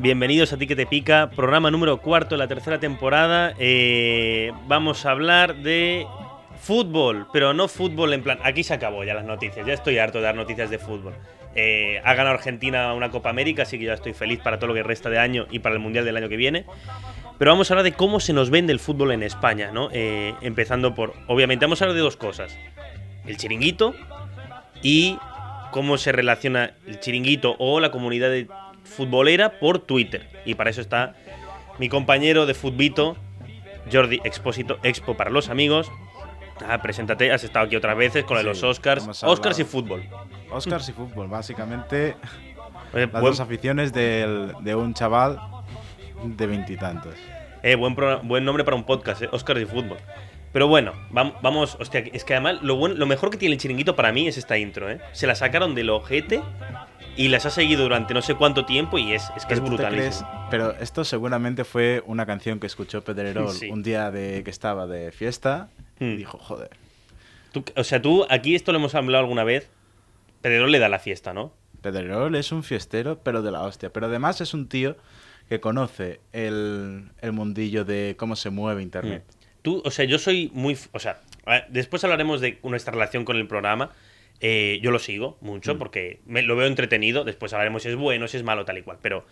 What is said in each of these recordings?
Bienvenidos a Ti que te pica, programa número cuarto de la tercera temporada. Eh, vamos a hablar de fútbol, pero no fútbol en plan. Aquí se acabó ya las noticias, ya estoy harto de dar noticias de fútbol. Eh, ha ganado Argentina una Copa América, así que ya estoy feliz para todo lo que resta de año y para el Mundial del año que viene. Pero vamos a hablar de cómo se nos vende el fútbol en España, ¿no? Eh, empezando por. Obviamente, vamos a hablar de dos cosas: el chiringuito y cómo se relaciona el chiringuito o la comunidad de futbolera por Twitter. Y para eso está mi compañero de Futbito, Jordi Expósito, Expo para los amigos. Ah, preséntate, has estado aquí otras veces con los Oscars. Oscars y fútbol. Oscars y fútbol, básicamente Eh, las buen, dos aficiones del- de un chaval de veintitantos. eh, buen, pro- buen nombre para un podcast, eh, Oscars y fútbol. Pero bueno, vam- vamos, hostia, es que además lo, bueno, lo mejor que tiene el chiringuito para mí es esta intro, ¿eh? Se la sacaron del ojete y las ha seguido durante no sé cuánto tiempo y es, es que es crees- pero esto seguramente fue una canción que escuchó Pedrerol Sí. un día de que estaba de fiesta Hmm. y dijo, joder. Tú- o sea, tú, aquí esto lo hemos hablado alguna vez. Pedrerol le da la fiesta, ¿no? Pedrerol es un fiestero, pero de la hostia. Pero además es un tío que conoce el, el mundillo de cómo se mueve Internet. Tú, o sea, yo soy muy. O sea, después hablaremos de nuestra relación con el programa. Eh, yo lo sigo mucho porque me, lo veo entretenido. Después hablaremos si es bueno, si es malo, tal y cual. Pero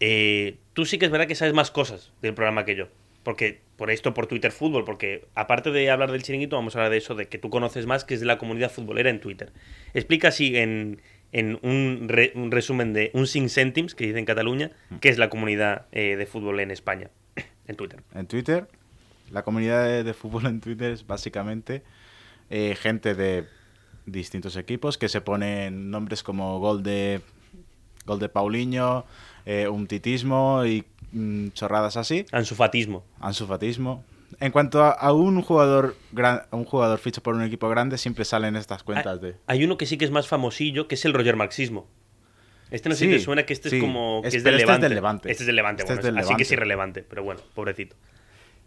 eh, tú sí que es verdad que sabes más cosas del programa que yo. Porque por esto, por Twitter Fútbol, porque aparte de hablar del chiringuito, vamos a hablar de eso, de que tú conoces más, que es de la comunidad futbolera en Twitter. Explica así en, en un, re- un resumen de un sin céntims, que dice en Cataluña, qué es la comunidad eh, de fútbol en España, en Twitter. En Twitter, la comunidad de, de fútbol en Twitter es básicamente gente de distintos equipos que se ponen nombres como gol de gol de Paulinho, eh, un titismo y mm, chorradas así, Ansufatismo. ansufatismo. En cuanto a, a un jugador gran, un jugador ficho por un equipo grande, siempre salen estas cuentas de Hay uno que sí que es más famosillo, que es el Roger Marxismo. Este no sé si Sí, te suena que este sí. es como. Que Es- es, del este es Levante. del Levante. Este es del Levante, Este bueno, es del así que es Levante. irrelevante, pero bueno, pobrecito.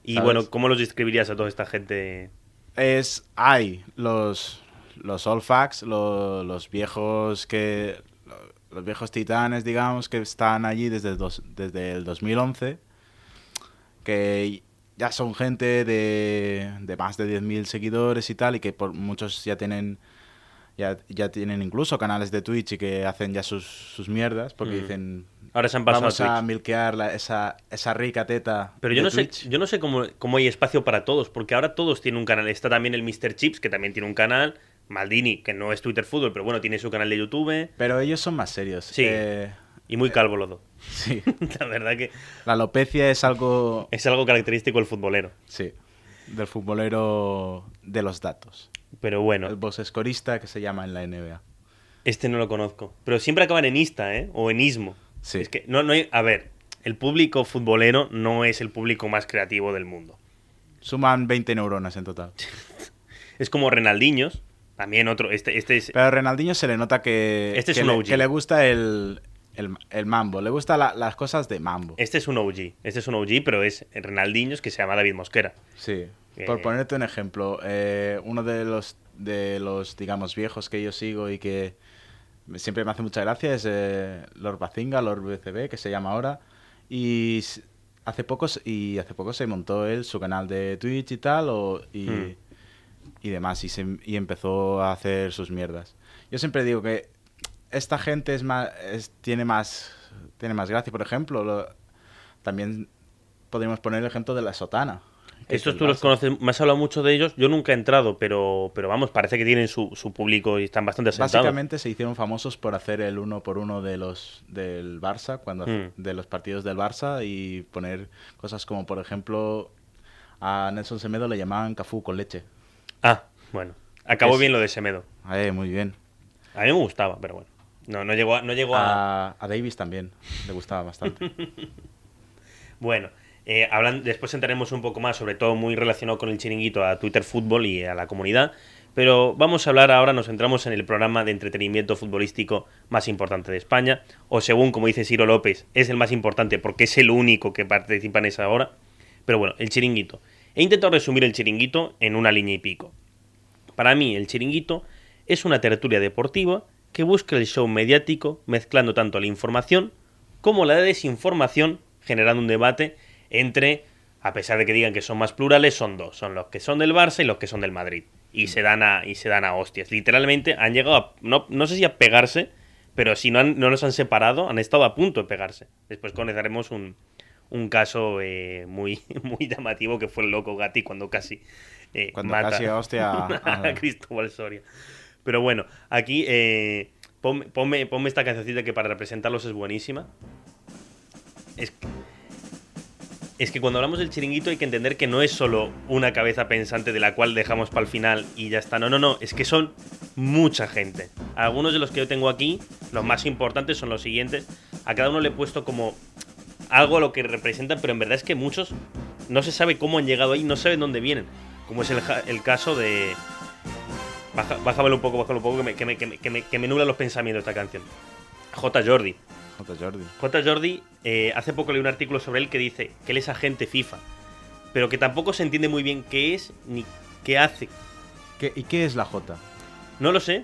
Y ¿Sabes? bueno, ¿cómo los describirías a toda esta gente? es hay los los old facts, lo- los viejos que lo- los viejos titanes, digamos, que están allí desde el, dos- desde el 2011, que ya son gente de, de más de 10.000 seguidores y tal, y que por muchos ya tienen ya, ya tienen incluso canales de Twitch y que hacen ya sus, sus mierdas, porque Mm. dicen, Ahora se han pasado vamos a a milkear la- esa, esa rica teta Pero yo de no sé, Twitch". yo no sé cómo, cómo hay espacio para todos, porque ahora todos tienen un canal. Está también el Mr. Chips, que también tiene un canal. Maldini, que no es Twitter Fútbol, pero bueno, tiene su canal de YouTube. Pero ellos son más serios. Sí. Eh, Y muy calvo los dos. sí. La verdad que La alopecia es algo, es algo característico del futbolero. sí, del futbolero de los datos. Pero bueno, El boss escorista que se llama en la NBA. Este no lo conozco. Pero siempre acaban en Ista, ¿eh? O en Ismo. Sí. Es que no, no hay. A ver, el público futbolero no es el público más creativo del mundo. Suman 20 neuronas en total. Es como Renaldiños. También otro. Este, este es. Pero a Renaldinho se le nota que, Este es que, un le, OG. que le gusta el, el, el mambo. Le gustan las cosas de mambo. Este es un OG. Este es un OG, pero es Renaldiños que se llama David Mosquera. Sí. Eh. Por ponerte un ejemplo, eh, uno de los, de los, digamos, viejos que yo sigo y que siempre me hace mucha gracia es eh, Lord Bazinga, Lord BCB, que se llama ahora. Y hace poco, y hace poco se montó él su canal de Twitch y tal, o- y, Hmm. Y demás, y, se- y empezó a hacer sus mierdas. Yo siempre digo que esta gente es más, es- tiene más, tiene más gracia. Por ejemplo, lo- también podríamos poner el ejemplo de la sotana. Estos tú los conoces, me has hablado mucho de ellos. Yo nunca he entrado, pero, pero vamos, parece que tienen su, su público y están bastante asentados. Básicamente se hicieron famosos por hacer el uno por uno de los del Barça, cuando Mm. de los partidos del Barça y poner cosas como por ejemplo a Nelson Semedo le llamaban Cafú con leche. Ah, bueno. Acabó Es- bien lo de Semedo. Eh, muy bien. A mí me gustaba, pero bueno. No, no llegó a. No llegó a... A, a Davis también le gustaba bastante. Bueno, eh, hablan, después entraremos un poco más, sobre todo muy relacionado con el chiringuito, a Twitter Fútbol y a la comunidad. Pero vamos a hablar ahora, nos centramos en el programa de entretenimiento futbolístico más importante de España, o según, como dice Ciro López, es el más importante porque es el único que participa en esa hora. Pero bueno, el chiringuito. He intentado resumir el chiringuito en una línea y pico. Para mí, el chiringuito es una tertulia deportiva que busca el show mediático mezclando tanto la información como la desinformación, generando un debate entre, a pesar de que digan que son más plurales, son dos, son los que son del Barça y los que son del Madrid. Y se dan a, y se dan a hostias. Literalmente han llegado a, no, no sé si a pegarse, pero si no, han- no los han separado, han estado a punto de pegarse. Después conoceremos un, un caso eh, muy, muy llamativo que fue el loco Gatti cuando casi eh, Cuando mata casi a hostia a- a Cristóbal Soria. Pero bueno, aquí eh, ponme, ponme- ponme esta cancioncita que para representarlos es buenísima. Es que, es que cuando hablamos del chiringuito hay que entender que no es solo una cabeza pensante de la cual dejamos para el final y ya está. No, no, no, es que son mucha gente. Algunos de los que yo tengo aquí, los más importantes son los siguientes. A cada uno le he puesto como algo a lo que representan, pero en verdad es que muchos no se sabe cómo han llegado ahí, no saben dónde vienen. Como es el, el caso de. Baja, bájamelo un poco, bájamelo un poco, que me, que me, que me, que me- que me nubla los pensamientos esta canción. J. Jordi. J. Jordi. J. Jordi, eh, hace poco leí un artículo sobre él que dice que él es agente FIFA, pero que tampoco se entiende muy bien qué es ni qué hace. ¿Qué- ¿Y qué es la J? No lo sé.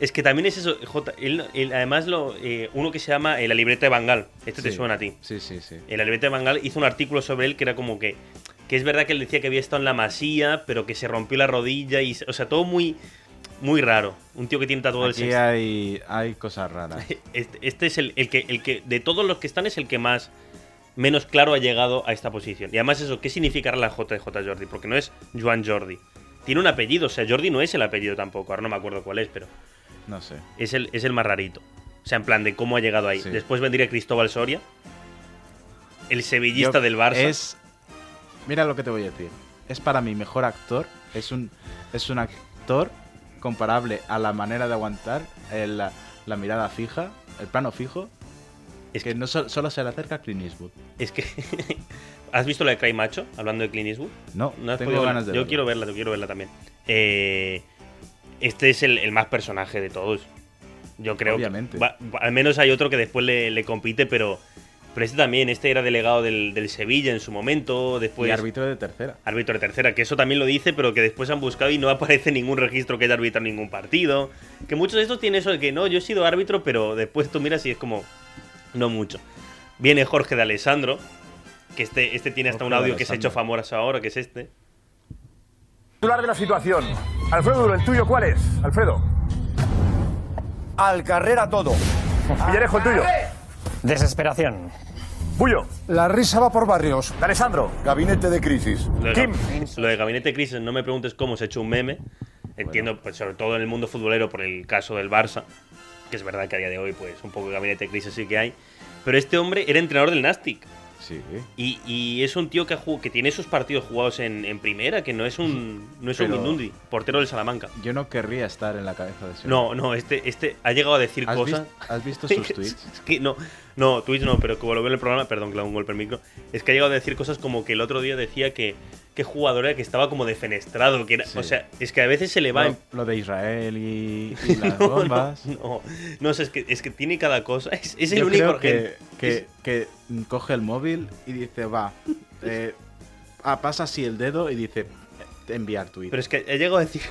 Es que también es eso, J. él- él- además, lo, eh, uno que se llama eh, La libreta de Bangal. Este te suena a ti. Sí, sí, sí. En la libreta de Bangal hizo un artículo sobre él que era como que. Que es verdad que él decía que había estado en la masía, pero que se rompió la rodilla y. O sea, todo muy. Muy raro. Un tío que tiene tatuado el Aquí sexto. hay, hay cosas raras. Este, este es el, el que, el que. De todos los que están, es el que más. Menos claro ha llegado a esta posición. Y además, eso, ¿qué significará la J de J. Jordi? Porque no es Joan Jordi. Tiene un apellido, o sea, Jordi no es el apellido tampoco. Ahora no me acuerdo cuál es, pero. No sé. Es el, es el más rarito. O sea, en plan de cómo ha llegado ahí. Sí. Después vendría Cristóbal Soria. El sevillista Yo- del Barça. Es. Mira lo que te voy a decir. Es para mí mejor actor. Es un, es un actor comparable a la manera de aguantar el- la, la mirada fija, el plano fijo. Es que no so- solo se le acerca a Clint Eastwood. Es que. ¿Has visto la de Cry Macho? Hablando de Clint Eastwood. No, No tengo ganas verla? de Yo verlo. quiero verla, yo quiero verla también. Eh, este es el, el más personaje de todos. Yo creo Obviamente. que. va- al menos hay otro que después le, le compite, pero. Pero este también, este era delegado del, del Sevilla en su momento. Después. y árbitro de tercera. árbitro de tercera, que eso también lo dice, pero que después han buscado y no aparece ningún registro que haya arbitrado ningún partido. Que muchos de estos tienen eso de que no, yo he sido árbitro, pero después tú miras y es como. No mucho. Viene Jorge de Alessandro, que este, este tiene hasta Jorge un audio que se ha hecho famoso ahora, que es este. Titular de la situación. Alfredo Duro, ¿el tuyo cuál es? Alfredo. Al carrera todo. Villarejo, el tuyo. Desesperación. Bullo. La risa va por barrios. De Alessandro. Gabinete de crisis. Lo de, Kim. lo de Gabinete de Crisis, no me preguntes cómo se ha hecho un meme. Entiendo, pues sobre todo en el mundo futbolero por el caso del Barça, que es verdad que a día de hoy, pues un poco de Gabinete de Crisis sí que hay. Pero este hombre era entrenador del Nastic. Sí. Y, y es un tío que, ha jugado- que tiene sus partidos jugados en, en primera, que no es un no es un Mindundi, portero del Salamanca. Yo no querría estar en la cabeza de ese No, no, este, este ha llegado a decir ¿Has, cosas. has visto sus tweets? Es que no, no, tweets no, pero como lo veo en el programa, perdón, hago un golpe al micro, es que ha llegado a decir cosas como que el otro día decía que qué jugador era que estaba como defenestrado, que era, Sí. o sea, es que a veces se le va Lo, en- lo de Israel y, y las no, bombas. no, no, no, o sea, es que, es que tiene cada cosa, es, es el Yo único creo que, que, es- que coge el móvil y dice, va, eh, ah, pasa así el dedo y dice, "Eh, enviar tweet. Pero es que ha llegado a decir.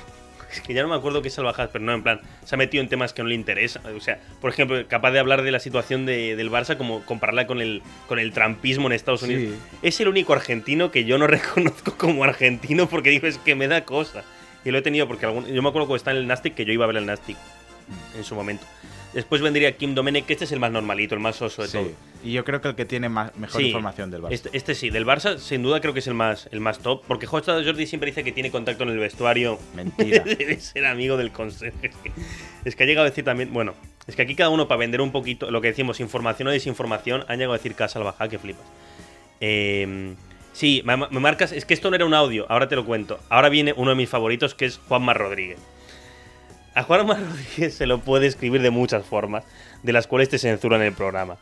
Es que ya no me acuerdo qué salvajadas, pero no, en plan, se ha metido en temas que no le interesan. O sea, por ejemplo, capaz de hablar de la situación de- del Barça como compararla con el, con el trampismo en Estados Sí. Unidos. Es el único argentino que yo no reconozco como argentino porque digo, es que me da cosa. Y lo he tenido porque algún- yo me acuerdo cuando está en el Nastic que yo iba a ver el Nastic en su momento. Después vendría Kim Domenech, que este es el más normalito, el más soso de Sí. todo. Y yo creo que el que tiene más, mejor Sí, información del Barça. Este, este sí, del Barça sin duda creo que es el más, el más top, porque José Jordi siempre dice que tiene contacto en el vestuario. Mentira. Debe ser amigo del consejo. Es que, ha llegado a decir también, bueno, es que aquí cada uno para vender un poquito, lo que decimos, información o desinformación, han llegado a decir casa salvaja, que flipas. Eh, sí, me, me marcas, es que esto no era un audio, ahora te lo cuento. Ahora viene uno de mis favoritos, que es Juanma Rodríguez. A Juanma Rodríguez se lo puede escribir de muchas formas, de las cuales te censuran el programa.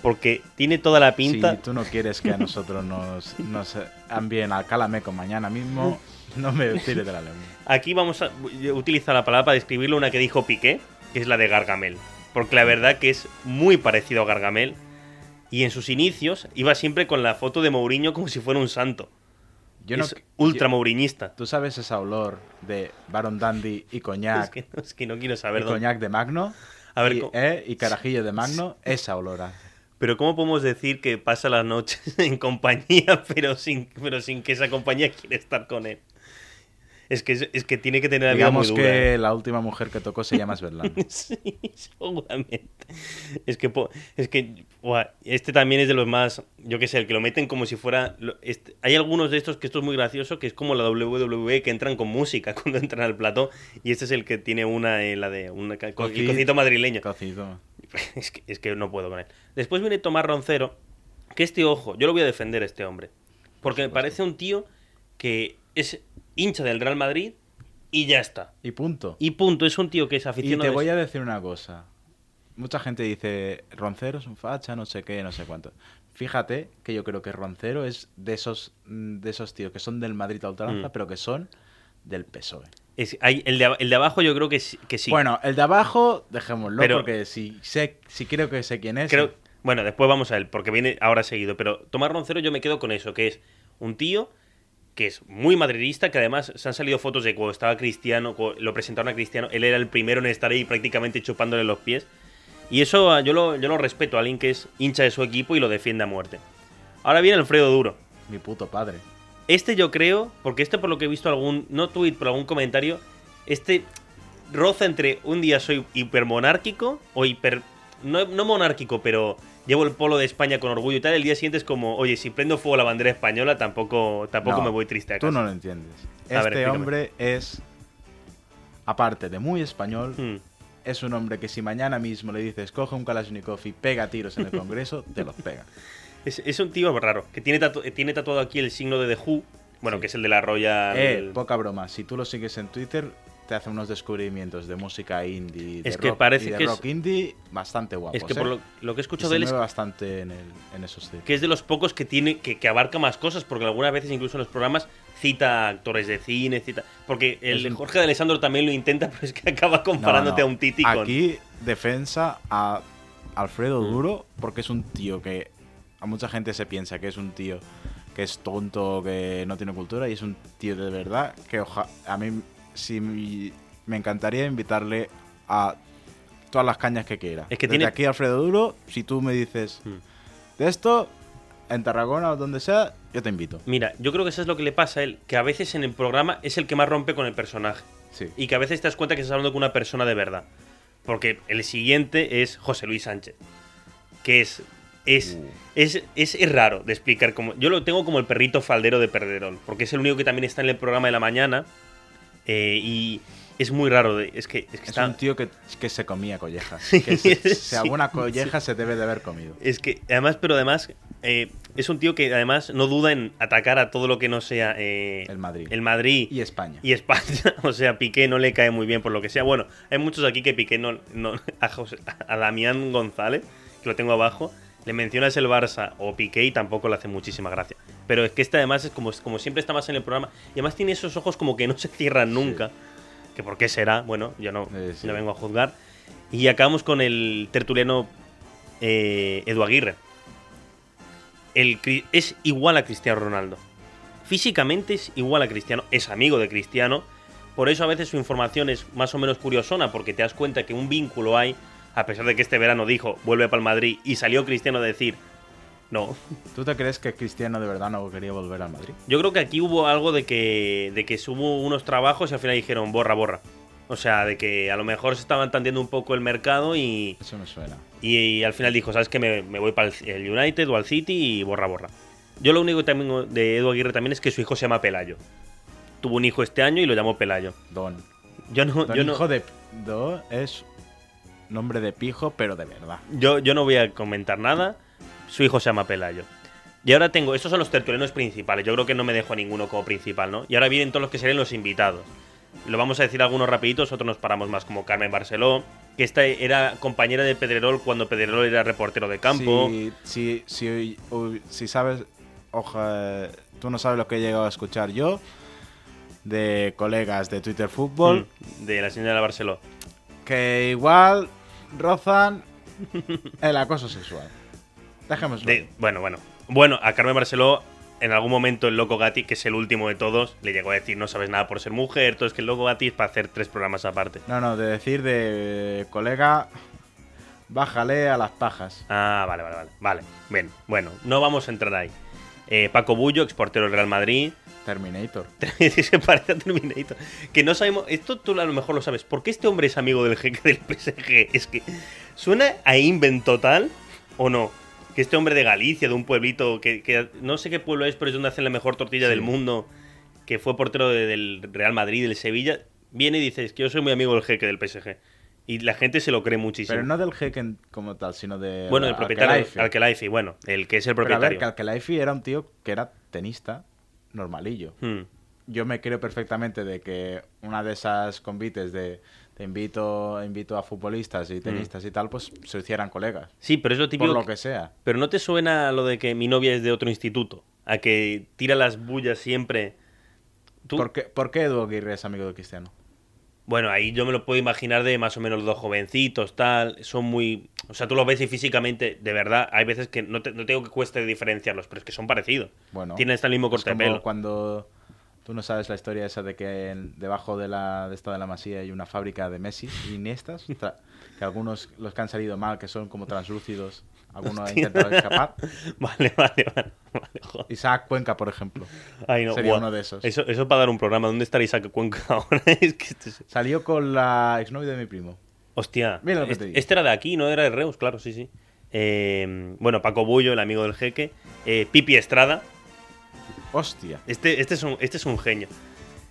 Porque tiene toda la pinta. Si tú no quieres que a nosotros nos, nos envíen al Calameco mañana mismo, no me tires de la lengua. Aquí vamos a utilizar la palabra para describirlo, una que dijo Piqué, que es la de Gargamel. Porque la verdad que es muy parecido a Gargamel. Y en sus inicios iba siempre con la foto de Mourinho como si fuera un santo. Yo no, ultra mouriñista. ¿Tú sabes ese olor de Baron Dandy y Es coñac? que, es que no quiero y saber dónde. coñac de Magno. A ver, y, eh, y carajillo de Magno, esa olor hace. Pero ¿cómo podemos decir que pasa las noches en compañía, pero sin, pero sin que esa compañía quiera estar con él? Es que, es, que tiene que tener muy Digamos dura. que ¿eh? la última mujer que tocó se llama Svetlana. Sí, seguramente. Es que, es que este también es de los más, yo qué sé, el que lo meten como si fuera... este- hay algunos de estos que esto es muy gracioso, que es como la WWE, que entran con música cuando entran al plató, y este es el que tiene una, eh, la de Cocid- cocito madrileño. Cocido. Es que, es que no puedo con él. Después viene Tomás Roncero, que este ojo, yo lo voy a defender a este hombre, porque me parece un tío que es hincha del Real Madrid y ya está. Y punto. Y punto, es un tío que es Y aficionado... te de- voy a decir una cosa. Mucha gente dice, Roncero es un facha, no sé qué, no sé cuánto. Fíjate que yo creo que Roncero es de esos, mm, de esos tíos que son del Madrid a ultranza, Mm. pero que son del PSOE. Es- hay- el, de, ab- el de abajo yo creo que, sí- que sí. Bueno, el de abajo, dejémoslo, Pero- porque si, sé, si creo que sé quién es. creo, bueno, después vamos a él, porque viene ahora seguido. Pero Tomás Roncero yo me quedo con eso, que es un tío que es muy madridista, que además se han salido fotos de cuando estaba Cristiano, cuando lo presentaron a Cristiano, él era el primero en estar ahí prácticamente chupándole los pies. Y eso ah, yo lo, yo lo respeto a alguien que es hincha de su equipo y lo defiende a muerte. Ahora viene Alfredo Duro. Mi puto padre. Este yo creo, porque este por lo que he visto algún, no tweet, pero algún comentario, este roza entre un día soy hipermonárquico o hiper... No, no monárquico, pero llevo el polo de España con orgullo y tal. El día siguiente es como, oye, si prendo fuego la bandera española tampoco, tampoco No, me voy triste a Tú no lo entiendes. A Este hombre es, aparte de muy español, Hmm. es un hombre que si mañana mismo le dices coge un Kalashnikov y pega tiros en el Congreso, te los pega. Es, es un tío raro, que tiene, tatu- tiene tatuado aquí el signo de The Who, bueno, Sí. que es el de la Royal... Eh, poca broma. Si tú lo sigues en Twitter, te hace unos descubrimientos de música indie, de Es que rock, parece y de que es- rock indie bastante guapos. es que ¿eh? por lo, lo que he escuchado de él es bastante en, el- en esos que es de los pocos que tiene que, que abarca más cosas, porque algunas veces incluso en los programas cita actores de cine, cita... Porque el Es Jorge de Alessandro también lo intenta, pero es que acaba comparándote No, no. a un Titi con... Aquí, defensa a Alfredo Mm. Duro, porque es un tío que a mucha gente se piensa que es un tío que es tonto, que no tiene cultura, y es un tío de verdad que oja a mí sí me- me encantaría invitarle a todas las cañas que quiera. Es que Desde tiene- aquí Alfredo Duro, si tú me dices Mm. de esto, en Tarragona o donde sea, yo te invito. Mira, yo creo que eso es lo que le pasa a él, que a veces en el programa es el que más rompe con el personaje. Sí. Y que a veces te das cuenta que estás hablando con una persona de verdad. Porque el siguiente es José Luis Sánchez. Que es. Es, Uh. es, es, es raro de explicar como. Yo lo tengo como el perrito faldero de Perderol. Porque es el único que también está en el programa de la mañana. Eh, y es muy raro. Es que, es que Es está. un tío que, que se comía collejas. Que se- sí, si alguna colleja se debe de haber comido. Es que, además, pero además, eh, es un tío que además no duda en atacar a todo lo que no sea eh, El Madrid. El Madrid Y España. y España. O sea, Piqué no le cae muy bien por lo que sea. Bueno, hay muchos aquí que Piqué no. no a, José- a Damián González, que lo tengo abajo, le mencionas el Barça o Piqué y tampoco le hace muchísima gracia. Pero es que este además es como, como siempre está más en el programa y además tiene esos ojos como que no se cierran nunca. Que por qué será, bueno, yo no, Eh, sí. vengo a juzgar. Y acabamos con el tertuliano eh, Edu Aguirre. El, es igual a Cristiano Ronaldo. Físicamente es igual a Cristiano, es amigo de Cristiano. Por eso a veces su información es más o menos curiosona, porque te das cuenta que un vínculo hay, a pesar de que este verano dijo vuelve para el Madrid y salió Cristiano a decir No. ¿Tú te crees que Cristiano de verdad no quería volver al Madrid? Yo creo que aquí hubo algo de que, de que hubo unos trabajos y al final dijeron borra, borra. O sea, de que a lo mejor se estaban tanteando un poco el mercado y, Eso me suena. y, y al final dijo, ¿sabes qué? Me, me voy para el, United o al City y borra, borra. Yo lo único que también de Edu Aguirre también es que su hijo se llama Pelayo. Tuvo un hijo este año y lo llamó Pelayo. Don. Yo no, Don yo no, hijo de... Do es nombre de pijo, pero de verdad. yo, yo no voy a comentar nada. Su hijo se llama Pelayo. Y ahora tengo, estos son los tertulianos principales. Yo creo que no me dejo a ninguno como principal, ¿no? Y ahora vienen todos los que serían los invitados. Lo vamos a decir algunos rapiditos, otros nos paramos más, como Carmen Barceló, que esta era compañera de Pedrerol cuando Pedrerol era reportero de campo. Si, si, si, sabes, oja, tú no sabes lo que he llegado a escuchar yo de colegas de Twitter Fútbol, Mm, de la señora Barceló. Que igual rozan el acoso sexual. Dejémoslo. De- bueno, bueno. Bueno, a Carmen Barceló, en algún momento el Loco Gatti, que es el último de todos, le llegó a decir no sabes nada por ser mujer, todo es que el Loco Gatti es para hacer tres programas aparte. No, no, de decir de colega, bájale a las pajas. Ah, vale, vale, vale. Vale, bien, bueno, no vamos a entrar ahí. Eh, Paco Bullo, exportero del Real Madrid. Terminator. se parece a Terminator. Que no sabemos. Esto tú a lo mejor lo sabes. ¿Por qué este hombre es amigo del jeque del PSG? Es que. ¿Suena a invent total o no? Que este hombre de Galicia, de un pueblito que, que no sé qué pueblo es, pero es donde hacen la mejor tortilla Sí. del mundo, que fue portero de- del Real Madrid, del Sevilla, viene y dice: Es que yo soy muy amigo del jeque del PSG. Y la gente se lo cree muchísimo. Pero no del jeque en- como tal, sino de. bueno, el Al- propietario. Al-Khelaifi, bueno, el que es el Pero a ver, propietario. que Al-Khelaifi era un tío que era tenista normalillo. Hmm. Yo me creo perfectamente de que una de esas convites de te invito, invito a futbolistas y tenistas y tal, pues se hicieran colegas. Sí, pero es lo Por típico. lo que sea. Pero ¿no te suena lo de que mi novia es de otro instituto? A que tira las bullas siempre. ¿Tú? ¿Por qué, por qué Edu Aguirre es amigo de Cristiano? Bueno, ahí yo me lo puedo imaginar de más o menos los dos jovencitos, tal. Son muy. O sea, tú los ves y físicamente, de verdad, hay veces que no, te, no tengo que cueste diferenciarlos, pero es que son parecidos. Bueno, Tienen hasta el mismo es corte de como pelo. cuando tú no sabes la historia esa de que en- debajo de la de esta de la masía hay una fábrica de Messi y Iniestas, que algunos los que han salido mal, que son como translúcidos, algunos han Hostia. intentado escapar. Vale, vale, vale. vale, joder. Isaac Cuenca, por ejemplo. Ay, no, Sería uno de esos. Eso, eso para dar un programa. ¿Dónde está Isaac Cuenca ahora? es que esto es- Salió con la exnovia de mi primo. Hostia. Mira lo que este, te digo. este era de aquí, no era de Reus, claro, sí, sí. Eh, bueno, Paco Bullo, el amigo del jeque. Eh, Pipi Estrada. Hostia. Este, este, es un, este es un genio.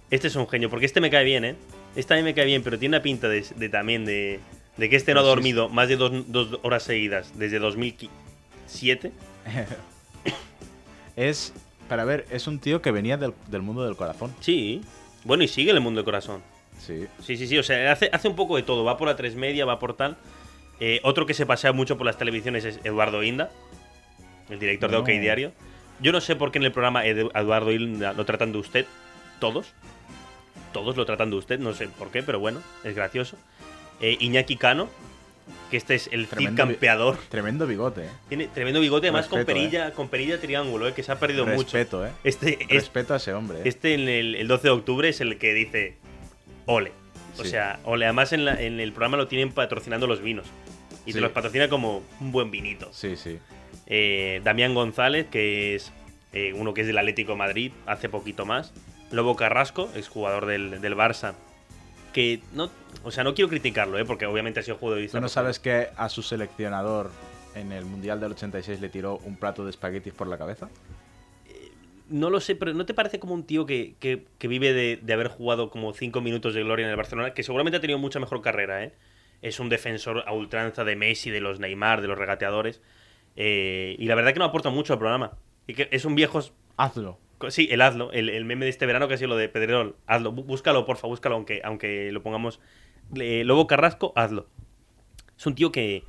Este es un genio, porque este me cae bien, ¿eh? Este a mí me cae bien, pero tiene una pinta de, de también de, de que este no ha dormido más de dos, dos horas seguidas desde 2007. Es, para ver, es un tío que venía del, del mundo del corazón. Sí. Bueno, y sigue en el mundo del corazón. Sí. Sí, sí, sí. O sea, hace, hace un poco de todo. Va por la 3 media, va por tal. Eh, otro que se pasea mucho por las televisiones es Eduardo Inda, el director de. OK Diario. Yo no sé por qué en el programa Edu- Eduardo Inda lo tratan de usted. Todos. Todos lo tratan de usted. No sé por qué, pero bueno, es gracioso. Eh, Iñaki Cano, que este es el Tremendo campeador. Tremendo bigote, ¿eh? Tiene tremendo bigote, además con Respeto, perilla, con perilla triángulo, eh, que se ha perdido mucho. Respeto, ¿eh? Este, es- Respeto a ese hombre, ¿eh? este en el, el 12 de octubre es el que dice ole. O Sí. sea, ole. Además en, la- en el programa lo tienen patrocinando los vinos. Y te Sí. los patrocina como un buen vinito. Sí, sí. Eh, Damián González, que es eh, uno que es del Atlético de Madrid, hace poquito más. Lobo Carrasco, exjugador del, del Barça. Que no, o sea, no quiero criticarlo, ¿eh? porque obviamente ha sido juego de vista. ¿Tú no sabes que a su seleccionador en el Mundial del 86 le tiró un plato de espaguetis por la cabeza? No lo sé, pero ¿no te parece como un tío que, que- que vive de, de haber jugado como cinco minutos de gloria en el Barcelona? Que seguramente ha tenido mucha mejor carrera, ¿eh? Es un defensor a ultranza de Messi, de los Neymar, de los regateadores. Eh, y la verdad que no aporta mucho al programa. Y que es un viejo... Hazlo. Sí, el hazlo, el, el meme de este verano que ha sido lo de Pedrerol. Hazlo, bú- búscalo, porfa, búscalo, aunque, aunque lo pongamos... Eh, Lobo Carrasco, hazlo. Es un tío que,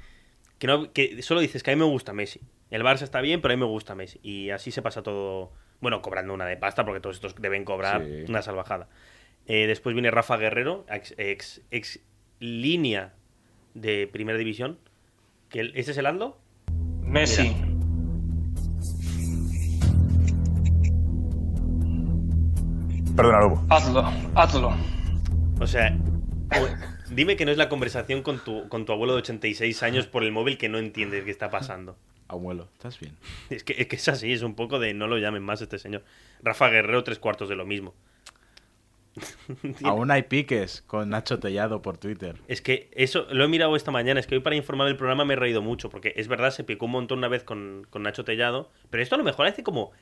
que, no, que solo dices que a mí me gusta Messi. El Barça está bien, pero a mí me gusta Messi. Y así se pasa todo. Bueno, cobrando una de pasta, porque todos estos deben cobrar Sí. una salvajada. Eh, después viene Rafa Guerrero, ex, ex, ex línea de primera división. Que ¿Este es el Aldo? Messi. Perdona, Lobo. Hazlo, hazlo. O sea, dime que no es la conversación con tu, con tu abuelo de 86 años por el móvil que no entiendes qué está pasando. Abuelo, ¿estás bien? Es que, es que es así, es un poco de no lo llamen más este señor. Rafa Guerrero, tres cuartos de lo mismo. Aún hay piques con Nacho Tellado por Twitter. Es que eso lo he mirado esta mañana. Es que hoy para informar del programa me he reído mucho. Porque es verdad, se picó un montón una vez con, con Nacho Tellado. Pero esto a lo mejor hace como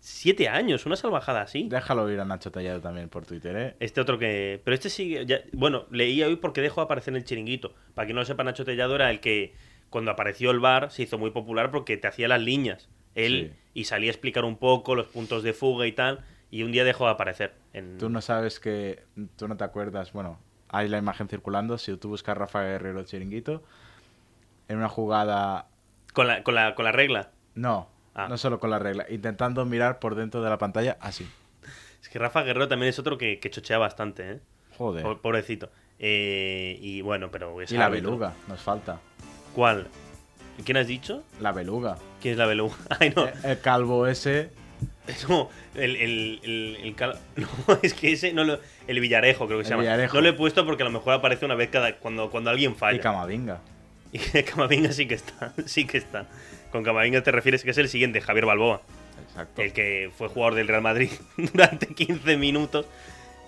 siete años, una salvajada así. Déjalo ir a Nacho Tellado también por Twitter, ¿eh? Este otro que. Pero este sí. ya- Bueno, leía hoy porque dejó de aparecer en el chiringuito. Para quien no lo sepa, Nacho Tellado era el que, cuando apareció el bar, se hizo muy popular porque te hacía las líneas. Él Sí. y salía a explicar un poco los puntos de fuga y tal. Y un día dejó de aparecer. En... Tú no sabes que. Tú no te acuerdas. Bueno, hay la imagen circulando. Si tú buscas Rafa Guerrero Chiringuito, en una jugada. Con, la, con, la, con la regla. No, Ah. no solo con la regla. Intentando mirar por dentro de la pantalla así. Es que Rafa Guerrero también es otro que, que chochea bastante, ¿eh? Joder. Po- Pobrecito. Eh, y bueno, pero. es Y la árbitro. beluga, nos falta. ¿Cuál? ¿Quién has dicho? La beluga. ¿Quién es la beluga? Ay, no. El calvo ese. Es como el, el, el, el cal- No, es que ese no lo... El Villarejo creo que se El llama. Villarejo. No lo he puesto porque a lo mejor aparece una vez cada cuando, cuando alguien falla. Y Camavinga. Y Camavinga sí que está, sí que está. Con Camavinga te refieres que es el siguiente, Javier Balboa. Exacto. El que fue jugador del Real Madrid durante 15 minutos.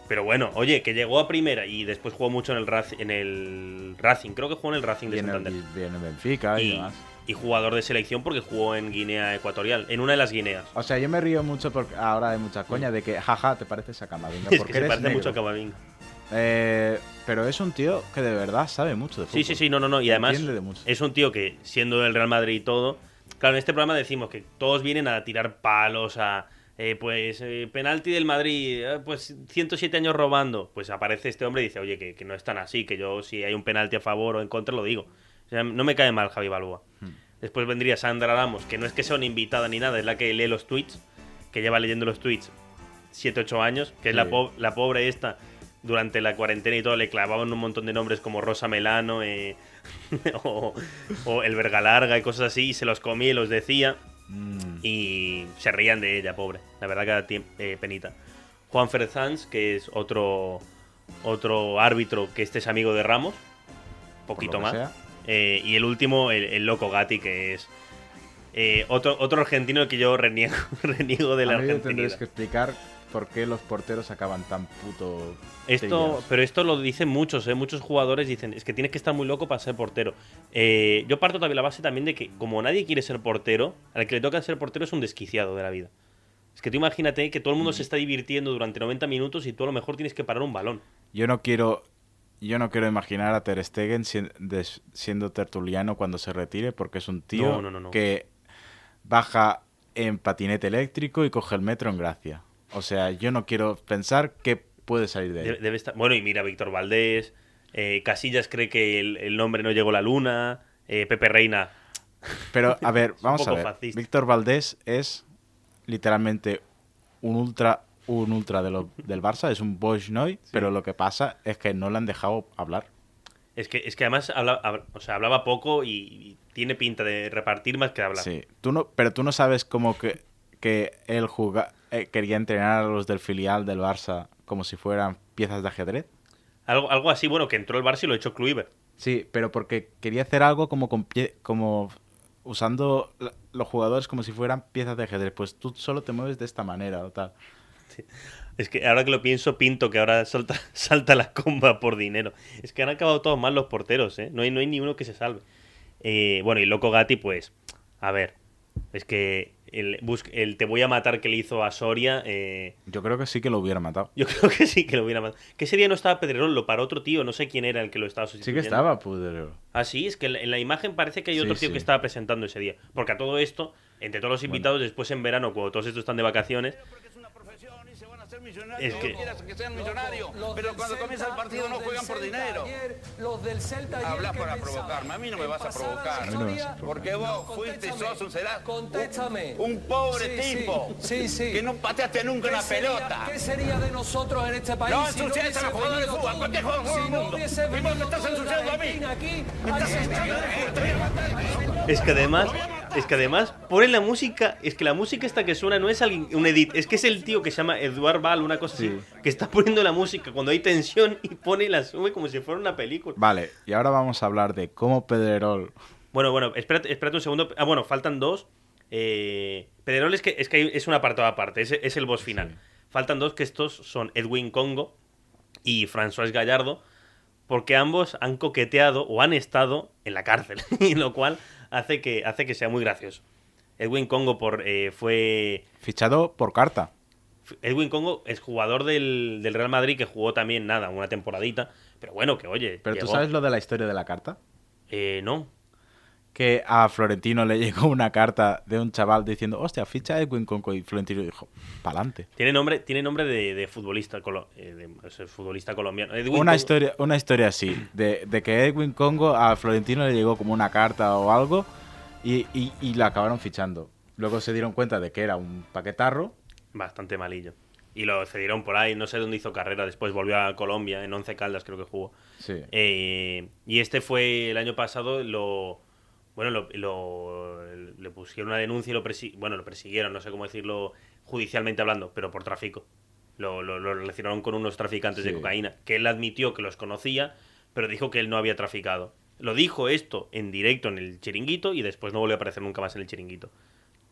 Pero bueno, oye, que llegó a primera y después jugó mucho en el, en el Racing. Creo que jugó en el Racing de Santander. viene Benfica y, Y, demás. y jugador de selección porque jugó en Guinea Ecuatorial, en una de las Guineas. O sea, yo me río mucho porque ahora hay mucha coña de que, jaja, te pareces a Camavinga. Es porque que se parece negro. mucho a Camavinga. Eh, pero es un tío que de verdad sabe mucho de fútbol. Sí, sí, sí, no, no, no. Y además de es un tío que, siendo del Real Madrid y todo, claro, en este programa decimos que todos vienen a tirar palos, a, eh, pues, eh, penalti del Madrid, eh, pues 107 años robando. Pues aparece este hombre y dice, oye, que, que no es tan así, que yo si hay un penalti a favor o en contra lo digo. O sea, no me cae mal Javi Balboa. Hmm. Después vendría Sandra Ramos, que no es que sea una invitada ni nada, es la que lee los tweets, que lleva leyendo los tweets 7, 8 años, que es la, po- la pobre esta, durante la cuarentena y todo, le clavaban un montón de nombres como Rosa Melano eh, o, o El Verga Larga y cosas así, y se los comía y los decía, Mm, y se reían de ella, pobre. La verdad que eh, penita. Juan Ferzans, que es otro, otro árbitro que este es amigo de Ramos, poquito más. Eh, y el último, el, el Loco Gatti, que es eh, otro, otro argentino que yo reniego, reniego de la A mí me argentinidad. tendréis que explicar por qué los porteros acaban tan puto. Esto, pero esto lo dicen muchos, ¿eh? muchos jugadores dicen, es que tienes que estar muy loco para ser portero. Eh, yo parto también la base también de que como nadie quiere ser portero, al que le toca ser portero es un desquiciado de la vida. Es que tú imagínate que todo el mundo Mm. se está divirtiendo durante 90 minutos y tú a lo mejor tienes que parar un balón. Yo no quiero. Yo no quiero imaginar a Ter Stegen siendo tertuliano cuando se retire, porque es un tío No, no, no, no. que baja en patinete eléctrico y coge el metro en Gracia. O sea, yo no quiero pensar qué puede salir de Debe, él. debe estar... Bueno, y mira, Víctor Valdés, eh, Casillas cree que el, el nombre no llegó a la luna, eh, Pepe Reina... Pero, a ver, vamos a ver. fascista. Víctor Valdés es literalmente un ultra un ultra de lo- del Barça, es un Boschnoy, pero lo que pasa es que no le han dejado hablar. Es que, es que además habla- hab- o sea, hablaba poco y, y tiene pinta de repartir más que hablar. Sí, tú no, pero tú no sabes cómo que, que él juga, eh, quería entrenar a los del filial del Barça como si fueran piezas de ajedrez. Algo, algo así, bueno, que entró el Barça y lo echó Kluivert. Sí, pero porque quería hacer algo como con pie- como usando los jugadores como si fueran piezas de ajedrez. Pues tú solo te mueves de esta manera o tal. Es que ahora que lo pienso, pinto que ahora salta, salta la comba por dinero. Es que han acabado todos mal los porteros, ¿eh? No hay, no hay ni uno que se salve. Eh, bueno, y Loco Gatti, pues, a ver, es que el, el te voy a matar que le hizo a Soria, eh, Yo creo que sí que lo hubiera matado. yo creo que sí que lo hubiera matado. Que ese día no estaba Pedrerol, lo paró otro tío, no sé quién era el que lo estaba Sí sustituyendo. que estaba Pudero. Ah, sí, es que en la- en la imagen parece que hay otro Sí, tío sí. que estaba presentando ese día. Porque a todo esto, entre todos los invitados, después en verano, cuando todos estos están de vacaciones, Es que- que sean millonarios, pero cuando comienza el partido no juegan por dinero. Los del Celta ayer, Hablas ¿qué para provocarme, a mí no me vas a provocar. Porque vos fuiste y sos un será Contéstame. un pobre tipo Sí, sí. que no pateaste nunca ¿Qué una sería- pelota. ¿Qué sería de nosotros en este país No si no ensucies hubiese a los jugadores de tú? cualquier jugador del Si no mundo. hubiese Y vos me estás ensuciando a mí. Me estás. Es que además, es que además ponen la música, es que la música esta que suena no es alguien, un edit, es que es el tío que se llama Eduard Una cosa Sí. así, que está poniendo la música cuando hay tensión y pone y la sube como si fuera una película. Vale, y ahora vamos a hablar de cómo Pedrerol Bueno, bueno, espérate, espérate un segundo. Ah, bueno, faltan dos. Eh, Pedrerol es que, es que es un apartado aparte, es, es el boss final. Faltan dos, que estos son Edwin Congo y François Gallardo, porque ambos han coqueteado o han estado en la cárcel, y lo cual hace que, hace que sea muy gracioso. Edwin Congo por, eh, fue Fichado por carta. Edwin Congo es jugador del, del Real Madrid que jugó también, nada, una temporadita. Pero bueno, que oye. Pero tú sabes lo de la historia de la carta? Eh, no. Que a Florentino le llegó una carta de un chaval diciendo, hostia, ficha Edwin Conco. Y Florentino dijo, pa'lante. Tiene nombre, tiene nombre de, de futbolista, colo- eh, de- futbolista colombiano. Edwin Una Congo- historia, una historia así, de, de que Edwin Congo a Florentino le llegó como una carta o algo y, y, y la acabaron fichando. Luego se dieron cuenta de que era un paquetarro. Bastante malillo. Y lo cedieron por ahí, no sé dónde hizo carrera. Después volvió a Colombia, en Once Caldas creo que jugó. Sí. Eh, y este fue el año pasado, lo. Bueno, lo, lo- le pusieron una denuncia y lo, persi- bueno, lo persiguieron, no sé cómo decirlo judicialmente hablando, pero por tráfico. Lo, lo- lo relacionaron con unos traficantes de cocaína, que él admitió que los conocía, pero dijo que él no había traficado. Lo dijo esto en directo en el chiringuito y después no volvió a aparecer nunca más en el chiringuito.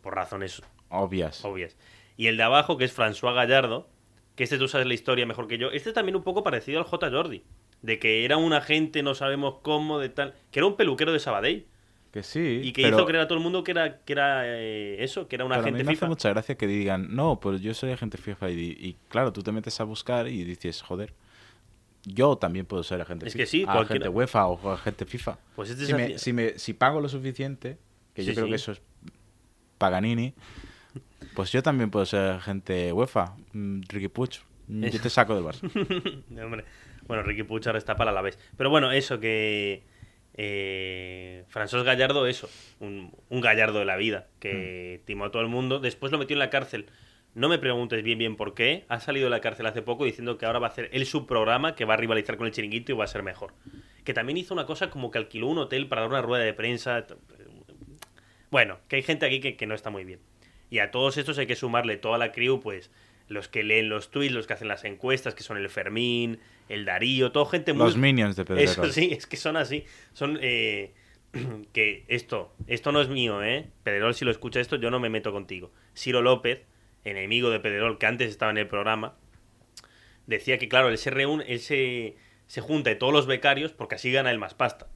Por razones Obvias. obvias. Y el de abajo, que es François Gallardo, que este tú sabes la historia mejor que yo. Este también un poco parecido al J. Jordi. De que era un agente, no sabemos cómo, de tal. Que era un peluquero de Sabadell. Que sí. Y que pero, hizo creer a todo el mundo que era, que era eh, eso, que era un pero a mí agente me hace FIFA. mucha gracia que digan, no, pues yo soy agente FIFA. Y, y claro, tú te metes a buscar y dices, joder, yo también puedo ser agente Es FIFA. que sí, agente cualquiera. UEFA o agente FIFA. Pues este si, es me, si, me- si pago lo suficiente, que yo creo sí. que eso es Paganini, pues yo también puedo ser agente UEFA. Mm, Ricky Puig, mm, yo te saco del Barça. No, hombre. Bueno, Ricky Puig ahora está para la vez. Pero bueno, eso que. Eh, François Gallardo, eso. Un, un gallardo de la vida. Que Mm. timó a todo el mundo. Después lo metió en la cárcel. No me preguntes bien bien por qué. Ha salido de la cárcel hace poco diciendo que ahora va a hacer él su programa que va a rivalizar con el chiringuito y va a ser mejor. Que también hizo una cosa como que alquiló un hotel para dar una rueda de prensa. Bueno, que hay gente aquí que, que no está muy bien. Y a todos estos hay que sumarle toda la crew, pues los que leen los tweets, los que hacen las encuestas, que son el Fermín, el Darío, todo gente muy... Los minions de Pedrerol. Eso sí, es que son así. Son... eh, que esto, esto no es mío, ¿eh? Pedrerol, si lo escucha esto, yo no me meto contigo. Ciro López, enemigo de Pedrerol, que antes estaba en el programa, decía que, claro, él se reúne, él se, se junta de todos los becarios porque así gana el más pasta.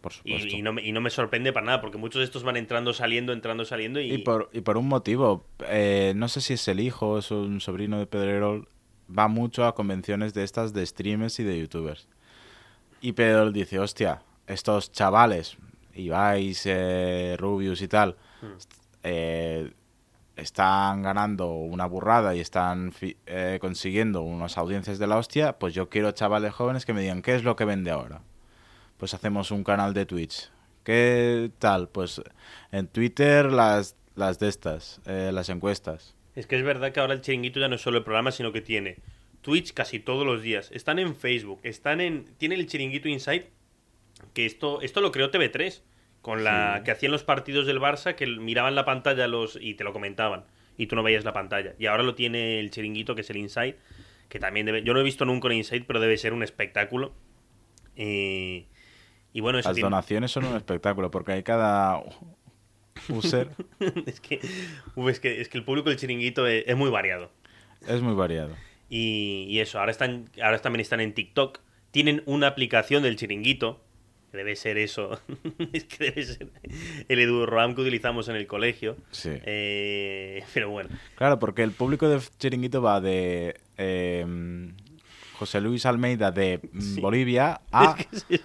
Por Y, supuesto. y no me, y no me sorprende para nada, porque muchos de estos van entrando, saliendo, entrando, saliendo y... Y por, y por un motivo, eh, no sé si es el hijo o es un sobrino de Pedrerol, va mucho a convenciones de estas de streamers y de youtubers. Y Pedrerol dice, hostia, estos chavales, Ibais, eh, Rubius y tal, eh, están ganando una burrada y están eh, consiguiendo unas audiencias de la hostia, pues yo quiero chavales jóvenes que me digan, ¿qué es lo que vende ahora? Pues hacemos un canal de Twitch. ¿Qué tal? Pues en Twitter las, las de estas, eh, las encuestas. Es que es verdad que ahora el chiringuito ya no es solo el programa, sino que tiene Twitch casi todos los días. Están en Facebook, están en. Tiene el chiringuito Insight, que esto, esto lo creó TV3, con la Sí. que hacían los partidos del Barça, que miraban la pantalla los y te lo comentaban. Y tú no veías la pantalla. Y ahora lo tiene el chiringuito, que es el Insight, que también debe. Yo no he visto nunca un Insight, pero debe ser un espectáculo. Eh, y bueno, eso Las tiene- donaciones son un espectáculo porque hay cada user, es, que, es que es que el público del chiringuito es- es muy variado. es muy variado. Y, y eso, ahora están, ahora también están en TikTok. Tienen una aplicación del chiringuito. que Debe ser eso. es que debe ser el EduRAM que utilizamos en el colegio. Sí. Eh, pero bueno. Claro, porque el público de Chiringuito va de eh, José Luis Almeida de Sí. Bolivia a Es que sí,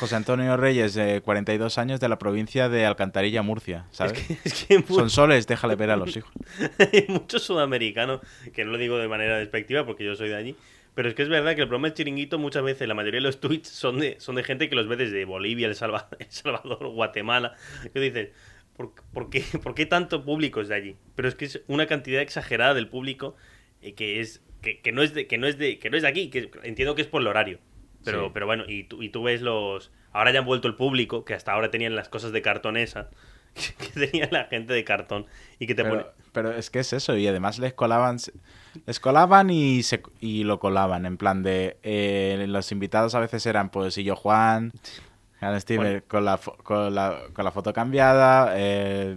José Antonio Reyes de 42 años de la provincia de Alcantarilla, Murcia, ¿sabes? es que, es que hay mu- Son soles, déjale ver a los hijos. hay mucho sudamericano, que no lo digo de manera despectiva porque yo soy de allí. Pero es que es verdad que el problema del chiringuito muchas veces, la mayoría de los tweets son de, son de gente que los ve desde Bolivia, El Salvador, El Salvador Guatemala. Que dices, ¿por, por qué, ¿por qué tanto público es de allí? Pero es que es una cantidad exagerada del público eh, que es que, que no es de que no es de que no es de aquí, que entiendo que es por el horario. Pero, Sí. pero bueno, y tú, y tú ves los. Ahora ya han vuelto el público, que hasta ahora tenían las cosas de cartón esa, que tenía la gente de cartón y que te pone. Pero, pero es que es eso, y además les colaban, les colaban y, se, y lo colaban, en plan de, eh, los invitados a veces eran pues y yo Juan, Bueno. con, la, con, la, con la foto cambiada, eh,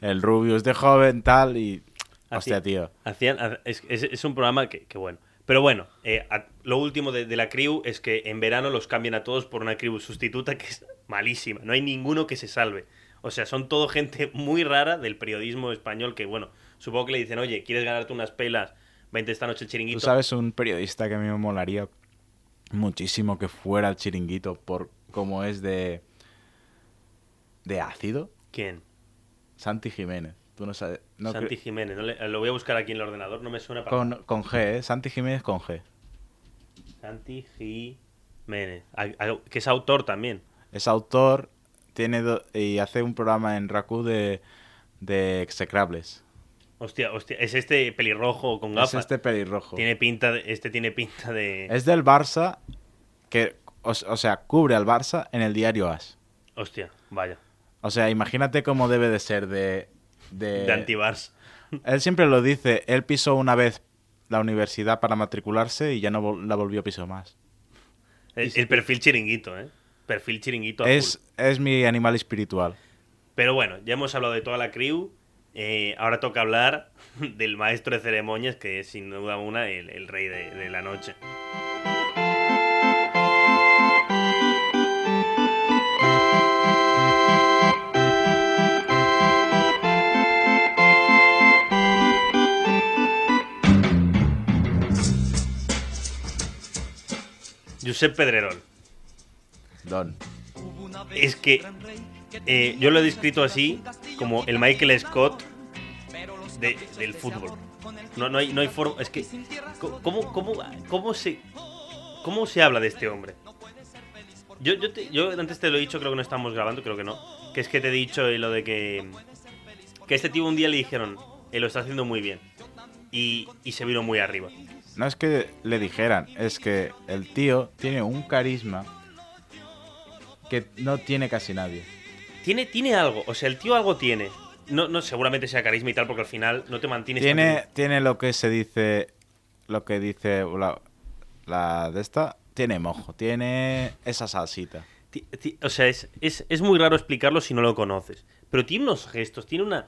el Rubius de joven, tal, y... Hostia, tío. Hacían, ha- es, es- es un programa que, que bueno. Pero bueno, eh, a- lo último de, de la crew es que en verano los cambian a todos por una crew sustituta que es malísima. No hay ninguno que se salve. O sea, son todo gente muy rara del periodismo español que, bueno, supongo que le dicen, oye, ¿quieres ganarte unas pelas? Vente esta noche al chiringuito. Tú sabes un periodista que a mí me molaría muchísimo que fuera el chiringuito por cómo es de... de ácido. ¿Quién? Santi Jiménez. Tú no sabes... no Santi cre- Jiménez. no le- lo voy a buscar aquí en el ordenador, no me suena para con, con G, ¿eh? Santi Jiménez con G. Santi Jiménez. A- a- que es autor también. Es autor tiene do- y hace un programa en Raku de, de execrables. Hostia, hostia, es este pelirrojo con Es gafas. este pelirrojo. Tiene pinta de, este tiene pinta de Es del Barça, que, o, o sea, cubre al Barça en el diario As. hostia, vaya, O sea, imagínate cómo debe de ser de... De, de antibars. Él siempre lo dice, él pisó una vez la universidad para matricularse y ya no vol- la volvió a pisar más. El, el perfil chiringuito, ¿eh? Perfil chiringuito Es, es mi animal espiritual. Pero bueno, ya hemos hablado de toda la crew. eh, ahora toca hablar del maestro de ceremonias, que es sin duda una el, el rey de, de la noche. Josep Pedrerol. Don. Es que eh, yo lo he descrito así como el Michael Scott de- del fútbol. No, no hay, no hay forma. Es que. ¿cómo, cómo, cómo, se, ¿Cómo se habla de este hombre? Yo, yo, te- yo antes te lo he dicho, creo que no estamos grabando, creo que no. Que es que te he dicho lo de que. Que a este tío un día le dijeron, eh, lo está haciendo muy bien. Y, y se vino muy arriba. No es que le dijeran, es que el tío tiene un carisma que no tiene casi nadie. Tiene, tiene algo, o sea, el tío algo tiene. No, no, seguramente sea carisma y tal, porque al final no te mantienes. Tiene, tiene lo que se dice, lo que dice la, la de esta, tiene mojo, tiene esa salsita. O sea, es, es, es muy raro explicarlo si no lo conoces. Pero tiene unos gestos, tiene una,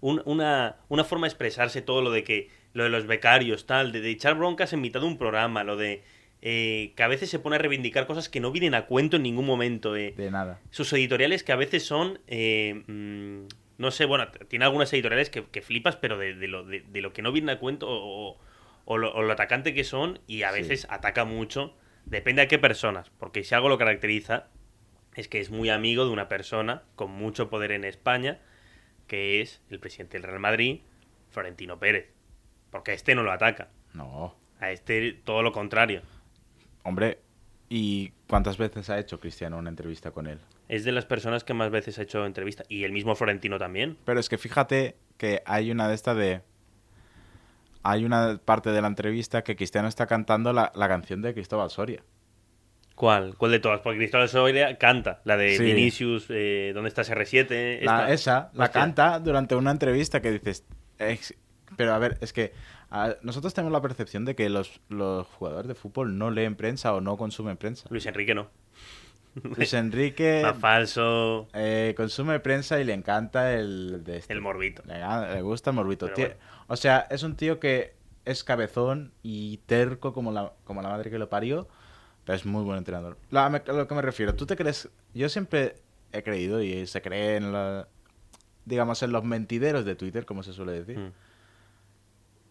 un- una, una forma de expresarse todo lo de que. Lo de los becarios, tal, de, de echar broncas en mitad de un programa, lo de. eh, que a veces se pone a reivindicar cosas que no vienen a cuento en ningún momento. eh. De nada. Sus editoriales que a veces son. eh, mm, no sé, bueno, tiene algunas editoriales que, que flipas, pero de, de lo, de, de lo que no viene a cuento o, o- lo, o lo atacante que son y a Sí. veces ataca mucho. Depende a qué personas, porque si algo lo caracteriza es que es muy amigo de una persona con mucho poder en España, que es el presidente del Real Madrid, Florentino Pérez. Porque a este no lo ataca, No. a este todo lo contrario. Hombre, ¿y cuántas veces ha hecho Cristiano una entrevista con él? Es de las personas que más veces ha hecho entrevista. Y el mismo Florentino también. Pero es que fíjate que hay una de estas de... Hay una parte de la entrevista que Cristiano está cantando la, la canción de Cristóbal Soria. ¿Cuál? ¿Cuál de todas? Porque Cristóbal Soria canta. La de Sí. Vinicius, eh, ¿dónde está CR7? La- esa, la Hostia. canta durante una entrevista que dices... "Ex- pero a ver, es que a- nosotros tenemos la percepción de que los, los jugadores de fútbol no leen prensa o no consumen prensa. Luis Enrique no. Luis Enrique Más falso. eh, consume prensa y le encanta el de este. El morbito. Le, le gusta el morbito. Tie- bueno. O sea, es un tío que es cabezón y terco como la, como la madre que lo parió, pero es muy buen entrenador. La- me- a lo que me refiero, ¿tú te crees? Yo siempre he creído y se cree en la, digamos, en los mentideros de Twitter, como se suele decir, Mm.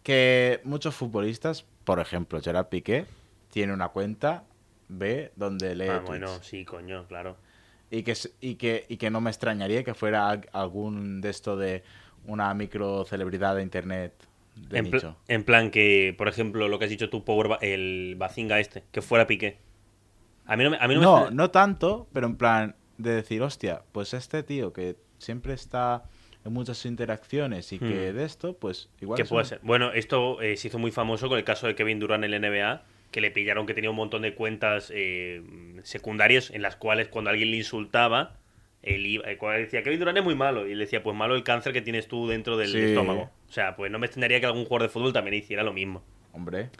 Que muchos futbolistas, por ejemplo, Gerard Piqué, tiene una cuenta B donde lee Ah, tweets. bueno, sí, coño, claro. Y que, y, que, y que no me extrañaría que fuera al- algún de esto de una micro celebridad de internet de En, pl- nicho. en plan que, por ejemplo, lo que has dicho tú, Power Ba- el Bazinga este, que fuera Piqué. A mí no me, a mí no me No, extraña- no tanto, pero en plan de decir, hostia, pues este tío que siempre está en muchas interacciones y que Hmm. de esto, pues igual que puede ser. Bueno, esto eh, se hizo muy famoso con el caso de Kevin Durant en el NBA, que le pillaron que tenía un montón de cuentas eh, secundarias en las cuales cuando alguien le insultaba, él iba, el cual decía, Kevin Durant es muy malo. Y él decía, pues malo el cáncer que tienes tú dentro del Sí. estómago. O sea, pues no me extrañaría que algún jugador de fútbol también hiciera lo mismo. Hombre,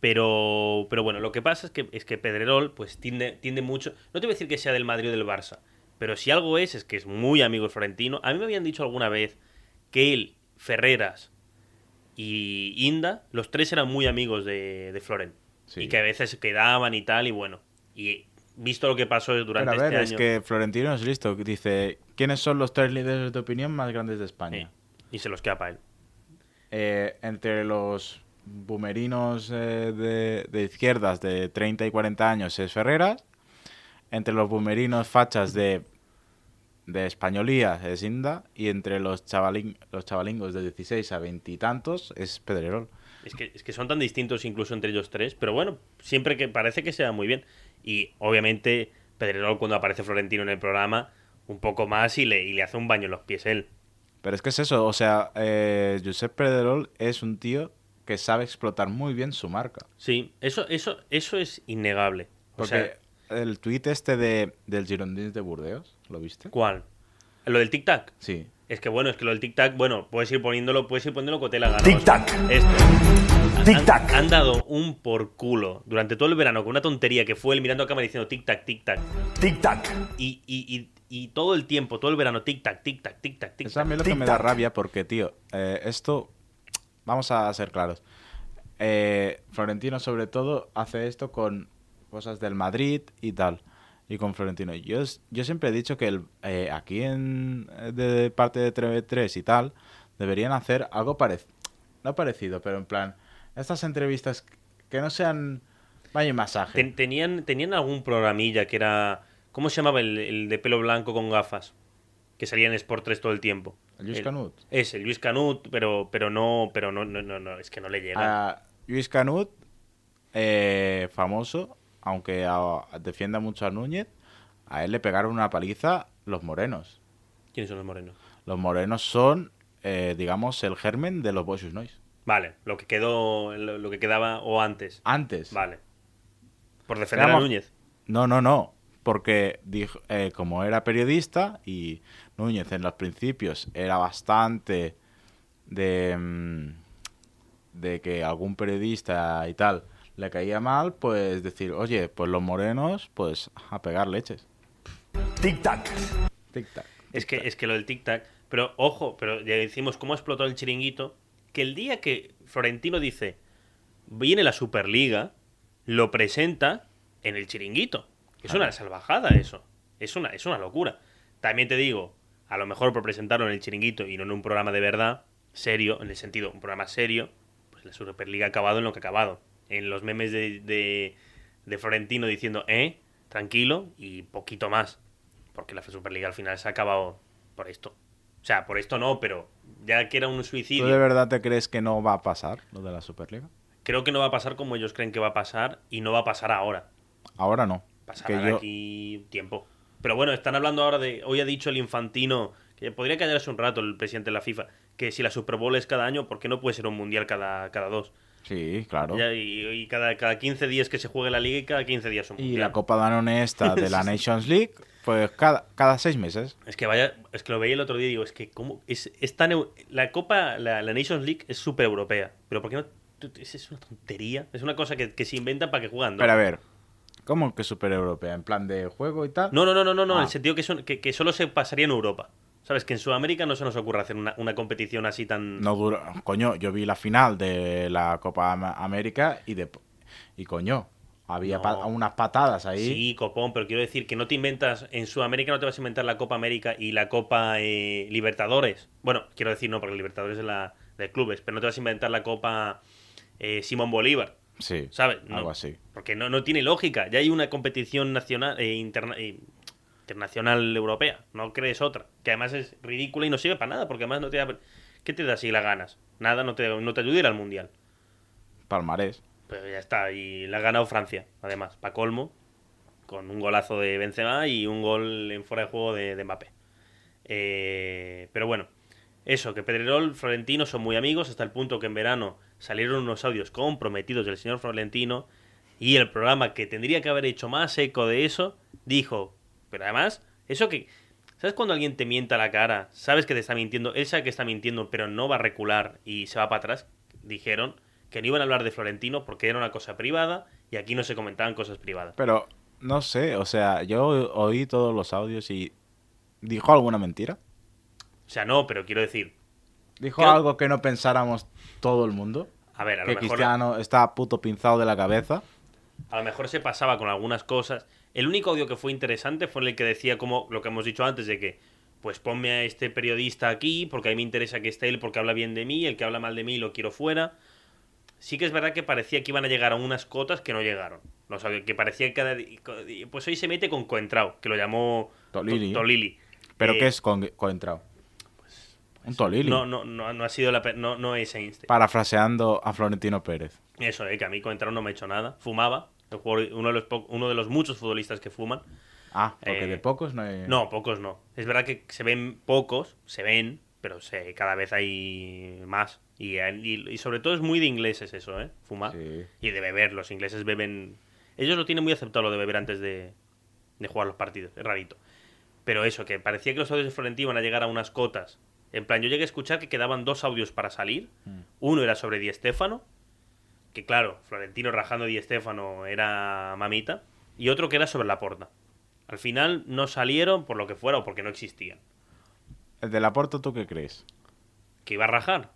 Pero, pero bueno, lo que pasa es que, es que Pedrerol pues tiende, tiende mucho... No te voy a decir que sea del Madrid o del Barça, pero si algo es, es que es muy amigo de Florentino. A mí me habían dicho alguna vez que él, Ferreras y Inda, los tres eran muy amigos de, de Floren. Sí. Y que a veces quedaban y tal, y bueno. Y visto lo que pasó durante Pero a ver, este es año... que Florentino es listo. Dice, ¿quiénes son los tres líderes de opinión más grandes de España? Sí, y se los queda para él. Eh, entre los boomerinos eh, de, de izquierdas de 30 y 40 años es Ferreras. Entre los boomerinos fachas de, de españolía es Inda. Y entre los, chavalín, los chavalingos de 16 a 20 y tantos es Pedrerol. Es que, es que son tan distintos incluso entre ellos tres, pero bueno, siempre que parece que se da muy bien. Y obviamente Pedrerol cuando aparece Florentino en el programa, un poco más y le, y le hace un baño en los pies él. Pero es que es eso, o sea, eh, Josep Pedrerol es un tío que sabe explotar muy bien su marca. Sí, eso, eso, eso es innegable. O sea, el tuit este de, del Girondins de Burdeos, ¿lo viste? ¿cuál? ¿Lo del tic-tac? Sí. Es que bueno, es que lo del tic-tac, bueno, puedes ir poniéndolo, puedes ir poniéndolo con tela gana. Tic-tac. Esto. Tic-tac. Han, han dado un por culo durante todo el verano con una tontería que fue él mirando a cámara diciendo tic-tac, tic-tac. Tic-tac. Y, y, y, y todo el tiempo, todo el verano, tic-tac, tic-tac, tic-tac, Eso a mí tic-tac. lo que me da Tic-tac. rabia porque, tío, eh, esto, vamos a ser claros. Eh, Florentino, sobre todo, hace esto con cosas del Madrid y tal. Y con Florentino. Yo, es- yo siempre he dicho que el, eh, aquí en de parte de TV3 y tal, deberían hacer algo parecido. No parecido, pero en plan, estas entrevistas que no sean y masaje. Ten- tenían, tenían algún programilla que era. ¿Cómo se llamaba el, el de pelo blanco con gafas? Que salía en Sport 3 todo el tiempo. ¿El Luis El- Canut? Ese, el Luis Canut, pero, pero no, pero no, no, no, no, es que no le llega. A Luis Canut, eh, famoso, aunque a- defienda mucho a Núñez, a él le pegaron una paliza los morenos. ¿Quiénes son los morenos? Los morenos son, eh, digamos, el germen de los Boys Noise. Vale, lo que quedó, lo, lo que quedaba o antes. Antes. Vale. Por defender a Núñez. No, no, no. Porque dijo, eh, como era periodista y Núñez en los principios era bastante de, mm, de que algún periodista y tal le caía mal, pues decir, oye, pues los morenos, pues a pegar leches. Tic-tac. Tic-tac. Es que, es que lo del tic-tac. Pero ojo, pero ya decimos cómo explotó el chiringuito. Que el día que Florentino dice viene la Superliga, lo presenta en el chiringuito. Es una salvajada eso. Es una, es una locura. También te digo, a lo mejor por presentarlo en el chiringuito y no en un programa de verdad, serio, en el sentido, un programa serio, pues la Superliga ha acabado en lo que ha acabado. En los memes de, de, de Florentino diciendo, eh, tranquilo y poquito más. Porque la Superliga al final se ha acabado por esto. O sea, por esto no, pero ya que era un ¿Tú suicidio. de verdad te crees que no va a pasar lo de la Superliga? Creo que no va a pasar como ellos creen que va a pasar y no va a pasar ahora. Ahora no. Pasará Que de yo- aquí tiempo. Pero bueno, están hablando ahora de. Hoy ha dicho el infantino, que podría callarse un rato el presidente de la FIFA, que si la Super Bowl es cada año, ¿por qué no puede ser un mundial cada, cada dos? Sí, claro. Ya, y y cada, cada 15 días que se juegue la liga y cada 15 días un Y la Copa Danone esta de la Nations League, pues cada, cada seis meses. Es que vaya, es que lo veía el otro día y digo, es que cómo es, es tan la Copa, la, la Nations League es súper europea, pero ¿por qué no? Es, una tontería, es una cosa que, que se inventan para que juegan. ¿no? Pero a ver, ¿cómo que super europea? ¿En plan de juego y tal? No, no, no, no, no, no, en Ah. el sentido que, son, que, que solo se pasaría en Europa. ¿Sabes? Que en Sudamérica no se nos ocurre hacer una, una competición así tan... No dura. Coño, yo vi la final de la Copa Am- América y de. Y coño, había No. pa- unas patadas ahí. Sí, copón, pero quiero decir que no te inventas, en Sudamérica no te vas a inventar la Copa América y la Copa eh, Libertadores. Bueno, quiero decir no, porque Libertadores es la de clubes, pero no te vas a inventar la Copa eh, Simón Bolívar. Sí, ¿Sabes? No, algo así. Porque no, no tiene lógica. Ya hay una competición nacional e interna- eh, internacional europea. No crees otra. Que además es ridícula y no sirve para nada. Porque además no te da... ¿Qué te da si la ganas? Nada, no te, no te ayuda a ir al Mundial. Palmarés. Pero ya está. Y la ha ganado Francia, además. Pa' colmo. Con un golazo de Benzema y un gol en fuera de juego de, de Mbappé. Eh, pero bueno. Eso, que Pedrerol, Florentino son muy amigos hasta el punto que en verano salieron unos audios comprometidos del señor Florentino y el programa que tendría que haber hecho más eco de eso dijo, pero además, eso que... ¿Sabes cuando alguien te mienta la cara? Sabes que te está mintiendo, él sabe que está mintiendo, pero no va a recular y se va para atrás. Dijeron que no iban a hablar de Florentino porque era una cosa privada y aquí no se comentaban cosas privadas. Pero, no sé, o sea, yo oí todos los audios y... ¿Dijo alguna mentira? O sea, no, pero quiero decir, ¿Dijo Creo- algo que no pensáramos todo el mundo? a ver, a lo Que mejor Cristiano está puto pinzado de la cabeza. a lo mejor se pasaba con algunas cosas. El único audio que fue interesante fue el que decía como lo que hemos dicho antes de que pues ponme a este periodista aquí porque a mí me interesa que esté él porque habla bien de mí, el que habla mal de mí lo quiero fuera. Sí que es verdad que parecía que iban a llegar a unas cotas que no llegaron. O sea, que parecía que cada pues hoy se mete con Coentrao, que lo llamó Tolili. To- Tolili. ¿Pero Eh, qué es con, coentrao? Un Tolili. No, no, no, no ha sido la no, no es Einstein. Parafraseando a Florentino Pérez. Eso, eh, que a mí Coentrao no me ha hecho nada. Fumaba. Uno, de los po- uno de los muchos futbolistas que fuman. Ah, porque Eh, de pocos no hay... No, pocos no. Es verdad que se ven pocos, se ven, pero se, cada vez hay más. Y, y- y sobre todo es muy de ingleses eso, ¿eh? Fumar. Sí. Y de beber. Los ingleses beben... Ellos lo tienen muy aceptado lo de beber antes de, de jugar los partidos. Es rarito. Pero eso, que parecía que los audios de Florentino iban a llegar a unas cotas. En plan, yo llegué a escuchar que quedaban dos audios para salir. Mm. Uno era sobre Di Stéfano, que claro, Florentino rajando a Di Stéfano era mamita. Y otro que era sobre la porta. Al final no salieron por lo que fuera o porque no existían. ¿El de Laporto tú qué crees? ¿Que iba a rajar?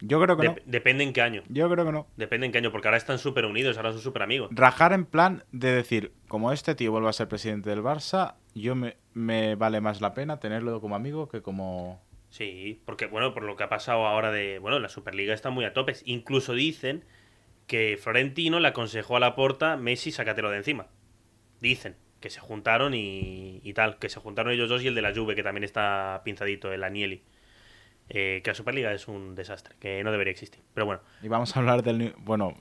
Yo creo que no. Dep- Depende en qué año. Yo creo que no. Depende en qué año, porque ahora están súper unidos, ahora son súper amigos. Rajar en plan de decir, como este tío vuelve a ser presidente del Barça, yo me, me vale más la pena tenerlo como amigo que como... Sí, porque bueno, por lo que ha pasado ahora de. Bueno, la Superliga está muy a topes. Incluso dicen que Florentino le aconsejó a la porta Messi, sácatelo de encima. Dicen que se juntaron y, y tal, que se juntaron ellos dos y el de la Juve, que también está pinzadito, el Anieli. Eh, que la Superliga es un desastre, que no debería existir. Pero bueno, Y vamos a hablar del... Bueno,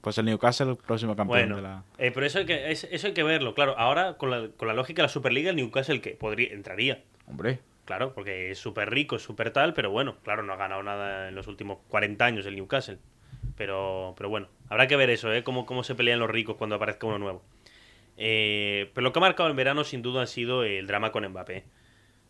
pues el Newcastle, el próximo campeón bueno. de la... eh, pero eso hay, que, es- eso hay que verlo, claro. Ahora, con la, con la lógica de la Superliga, el Newcastle que podría, entraría. Hombre, Claro, porque es súper rico, es súper tal, pero bueno, claro, no ha ganado nada en los últimos 40 años el Newcastle. Pero, pero bueno, habrá que ver eso, ¿eh? Cómo, cómo se pelean los ricos cuando aparezca uno nuevo. Eh, pero lo que ha marcado el verano sin duda ha sido el drama con Mbappé.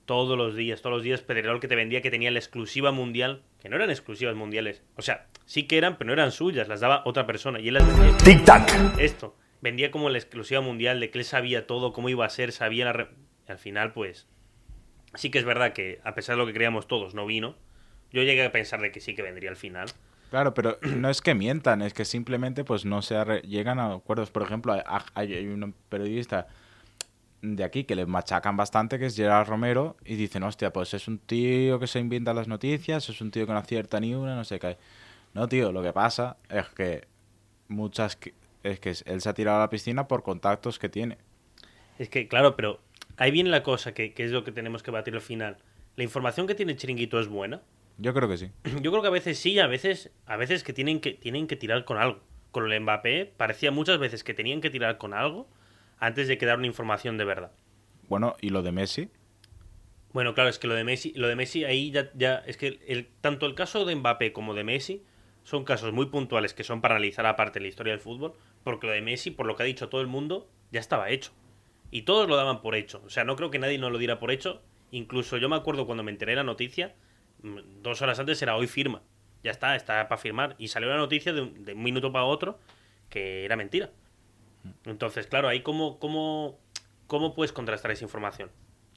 Todos los días, todos los días Pedrerol que te vendía que tenía la exclusiva mundial, que no eran exclusivas mundiales. O sea, sí que eran, pero no eran suyas, las daba otra persona. Y él las vendía Tic-tac. esto. Vendía como la exclusiva mundial de que él sabía todo, cómo iba a ser, sabía la... re- y al final, pues... Sí que es verdad que, a pesar de lo que creíamos todos, no vino. Yo llegué a pensar de que sí que vendría al final. Claro, pero no es que mientan, es que simplemente pues no se arre- llegan a acuerdos. Por ejemplo, hay, un periodista de aquí que le machacan bastante, que es Gerard Romero, y dicen, hostia, pues es un tío que se inventa las noticias, es un tío que no acierta ni una, no sé qué. No, tío, lo que pasa es que muchas... Es que él se ha tirado a la piscina por contactos que tiene. Es que, claro, pero ahí viene la cosa, que, que es lo que tenemos que batir al final. ¿La información que tiene Chiringuito es buena? Yo creo que sí. Yo creo que a veces sí, a veces, a veces que tienen que tienen que tirar con algo. Con el Mbappé parecía muchas veces que tenían que tirar con algo antes de que dar una información de verdad. Bueno, y lo de Messi, Bueno, claro, es que lo de Messi, lo de Messi ahí ya, ya es que el, tanto el caso de Mbappé como de Messi son casos muy puntuales que son para analizar aparte la historia del fútbol, porque lo de Messi, por lo que ha dicho todo el mundo, ya estaba hecho. Y todos lo daban por hecho. O sea, no creo que nadie no lo diera por hecho. Incluso yo me acuerdo cuando me enteré de la noticia, dos horas antes era hoy firma. Ya está, está para firmar. Y salió la noticia de un, de un minuto para otro que era mentira. Entonces, claro, ahí cómo, cómo, cómo puedes contrastar esa información.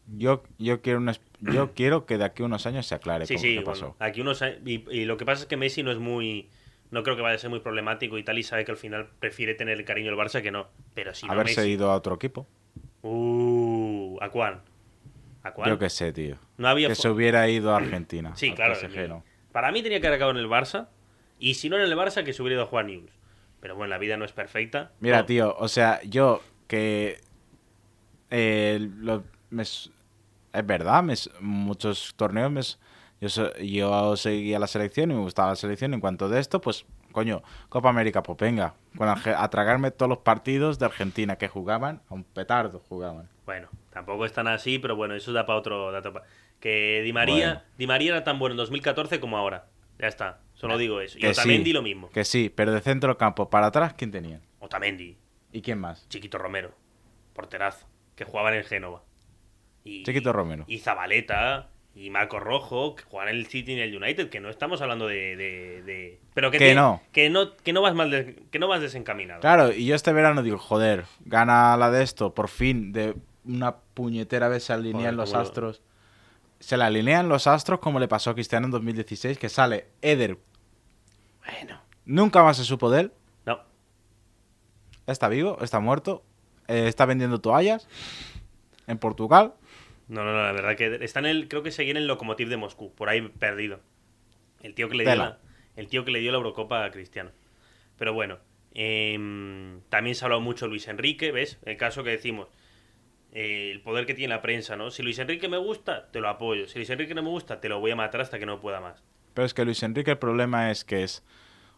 yo, yo, quiero una, yo quiero que de aquí a unos años se aclare Sí, cómo sí, qué bueno, pasó. aquí uno sabe- y, y lo que pasa es que Messi no es muy no creo que vaya a ser muy problemático y tal y sabe que al final prefiere tener el cariño del Barça que no, pero si no Haberse Messi, ido a otro equipo. uh, ¿a cuál? ¿A cuál? Yo qué sé, tío. No había que se hubiera ido a Argentina. Sí, claro. Para mí tenía que haber acabado en el Barça y si no en el Barça que se hubiera ido a jugar News. Pero bueno, la vida no es perfecta. Mira, No, tío, o sea, yo que eh, lo- me es verdad, me muchos torneos me yo, yo seguía la selección y me gustaba la selección. En cuanto de esto, pues, coño, Copa América, pues venga, con a tragarme todos los partidos de Argentina que jugaban, a un petardo jugaban. Bueno, tampoco es tan así, pero bueno, eso da para otro dato. pa- Que Di María, Bueno. Di María era tan bueno en 2014 como ahora. Ya está, solo digo eso. Y Otamendi sí, lo mismo. Que sí, pero de centro campo para atrás, ¿quién tenían? Otamendi, ¿Y quién más? Chiquito Romero, porterazo, que jugaban en Génova. Y, Chiquito Romero. Y Zabaleta, y Marco Rojo, que juegan en el City y en el United, que no estamos hablando de... de- de- pero que, Que te- no. Que no, que no vas mal de- que no vas desencaminado. Claro, y yo este verano digo, joder, gana la de esto, por fin, de una puñetera vez se alinean Joder, los astros. Se le alinean los astros como le pasó a Cristiano en 2016, que sale Eder. Bueno. Nunca más se supo de él. No. Está vivo, está muerto. eh, está vendiendo toallas en Portugal. No, no, no, la verdad que está en el, creo que seguía en el Lokomotiv de Moscú, por ahí perdido. El tío que le dio la, el tío que le dio la Eurocopa a Cristiano. Pero bueno, em, también se ha hablado mucho Luis Enrique, ¿ves? El caso que decimos, eh, el poder que tiene la prensa, ¿no? Si Luis Enrique me gusta, te lo apoyo. Si Luis Enrique no me gusta, te lo voy a matar hasta que no pueda más. Pero es que Luis Enrique el problema es que es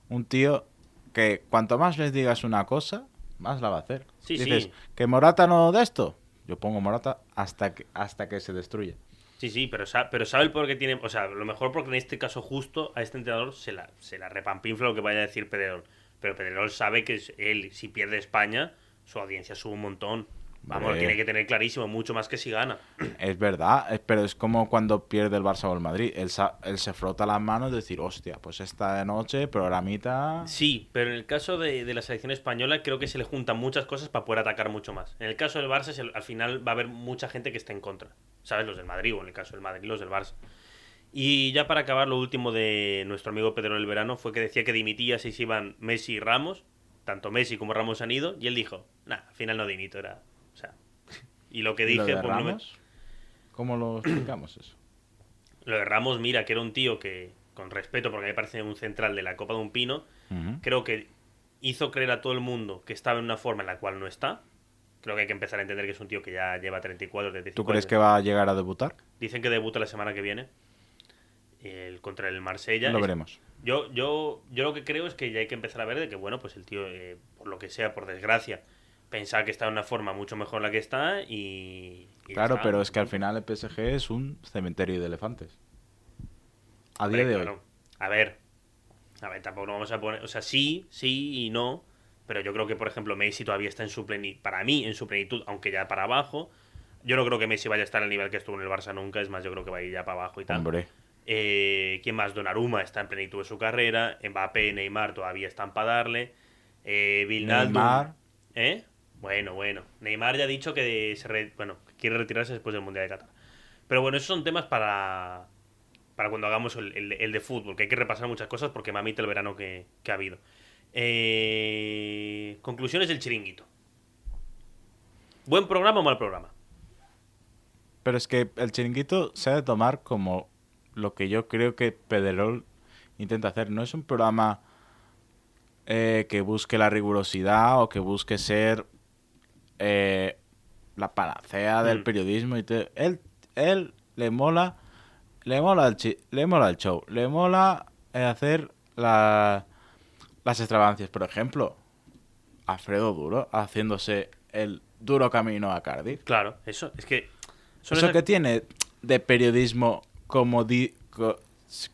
un tío que cuanto más les digas una cosa, más la va a hacer. Sí, Dices, sí. que Morata no de esto. Yo pongo Morata hasta que, hasta que se destruya. Sí, sí, pero, sa- pero sabe el poder que tiene. O sea, lo mejor porque en este caso justo a este entrenador se la, se la repampinfla lo que vaya a decir Pedrerol. Pero Pedrerol sabe que es- él, si pierde España, su audiencia sube un montón. Vamos, Vale. tiene que tener clarísimo, mucho más que si gana. Es verdad, es- pero es como cuando pierde el Barça o el Madrid. Él, él se frota las manos y decir, hostia, pues esta noche, programita. Sí, pero en el caso de, de la selección española creo que se le juntan muchas cosas para poder atacar mucho más. En el caso del Barça, se- al final va a haber mucha gente que esté en contra. ¿Sabes? Los del Madrid, o en el caso del Madrid, los del Barça. Y ya para acabar, lo último de nuestro amigo Pedro del Verano fue que decía que dimitía si se iban Messi y Ramos. Tanto Messi como Ramos han ido. Y él dijo, nah, al final no dimito, era... Y lo que ¿Y lo dije... de pues, no me-? ¿Cómo lo explicamos eso? Lo de Ramos, mira, que era un tío que, con respeto, porque me parece un central de la Copa de un Pino, creo que hizo creer a todo el mundo que estaba en una forma en la cual no está. Creo que hay que empezar a entender que es un tío que ya lleva 34, 35 ¿Tú crees años. que va a llegar a debutar? Dicen que debuta la semana que viene. El, contra el Marsella. Lo veremos. Yo, yo, yo lo que creo es que ya hay que empezar a ver de que, bueno, pues el tío, eh, por lo que sea, por desgracia, pensaba que está en una forma mucho mejor la que está y... Claro, está. pero es que al final el PSG es un cementerio de elefantes. A día de hoy. claro. A ver, a ver, tampoco vamos a poner, o sea, sí, sí y no, pero yo creo que, por ejemplo, Messi todavía está en su plenitud, para mí, en su plenitud, aunque ya para abajo. Yo no creo que Messi vaya a estar al nivel que estuvo en el Barça nunca, es más, yo creo que va a ir ya para abajo y tal. Hombre. Eh, ¿Quién más? Donnarumma está en plenitud de su carrera. Mbappé, Neymar todavía están para darle. Eh, Neymar. ¿Eh? Bueno, bueno. Neymar ya ha dicho que se re- bueno, quiere retirarse después del Mundial de Qatar. Pero bueno, esos son temas para, para cuando hagamos el, el- de fútbol, que hay que repasar muchas cosas porque mamita el verano que, que ha habido. Eh, conclusiones del chiringuito. ¿Buen programa o mal programa? Pero es que el chiringuito se ha de tomar como lo que yo creo que Pedrerol intenta hacer. No es un programa eh, que busque la rigurosidad o que busque ser eh, la panacea del Mm. periodismo. Y te- él, él le mola, le mola el, chi- le mola el show, le mola eh, hacer la- las extravagancias. Por ejemplo, Alfredo Duro haciéndose el duro camino a Cardiff. Claro, eso. Es que. ¿Eso esas- que tiene de periodismo como, di- co-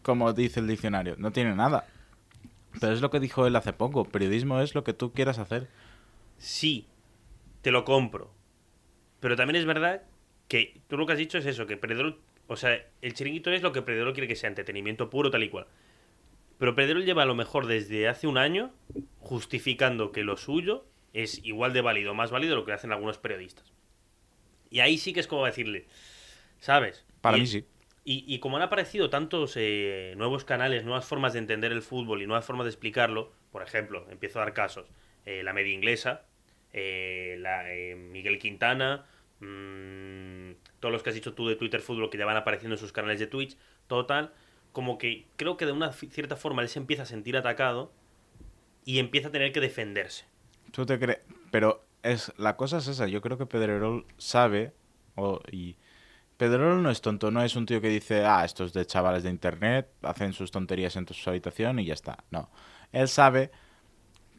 como dice el diccionario? No tiene nada. Pero es lo que dijo él hace poco. Periodismo es lo que tú quieras hacer. Sí, te lo compro. Pero también es verdad que tú lo que has dicho es eso, que Pedrerol, o sea, el chiringuito es lo que Pedrerol quiere que sea, entretenimiento puro, tal y cual. Pero Pedrerol lleva a lo mejor desde hace un año justificando que lo suyo es igual de válido, más válido de lo que hacen algunos periodistas. Y ahí sí que es como decirle, ¿sabes? Para Y- mí sí. y, y como han aparecido tantos eh, nuevos canales, nuevas formas de entender el fútbol y nuevas formas de explicarlo, por ejemplo, empiezo a dar casos, eh, la media inglesa, eh, eh, Miguel Quintana, mm, todos los que has dicho tú de Twitter Fútbol que ya van apareciendo en sus canales de Twitch, total, como que creo que de una cierta forma él se empieza a sentir atacado y empieza a tener que defenderse. ¿Tú te crees? Pero es, la cosa es esa. Yo creo que Pedrerol sabe. o- y Pedrerol no es tonto. No es un tío que dice, ah, estos de chavales de internet hacen sus tonterías en su habitación y ya está. No. Él sabe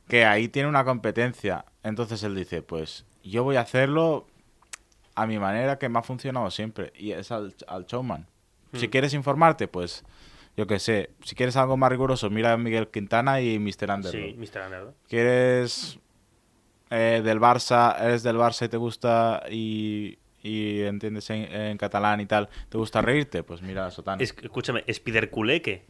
que ahí tiene una competencia. Entonces él dice, pues yo voy a hacerlo a mi manera que me ha funcionado siempre. Y es al, al showman. Si Hmm. quieres informarte, pues yo qué sé. Si quieres algo más riguroso, mira a Miguel Quintana y Mr. Underdog. Sí, Mr. Underdog. ¿Quieres eh, del Barça, eres del Barça y te gusta y, y entiendes en, en catalán y tal, ¿te gusta reírte? Pues mira, Sotana. Es, escúchame, Spiderculeque.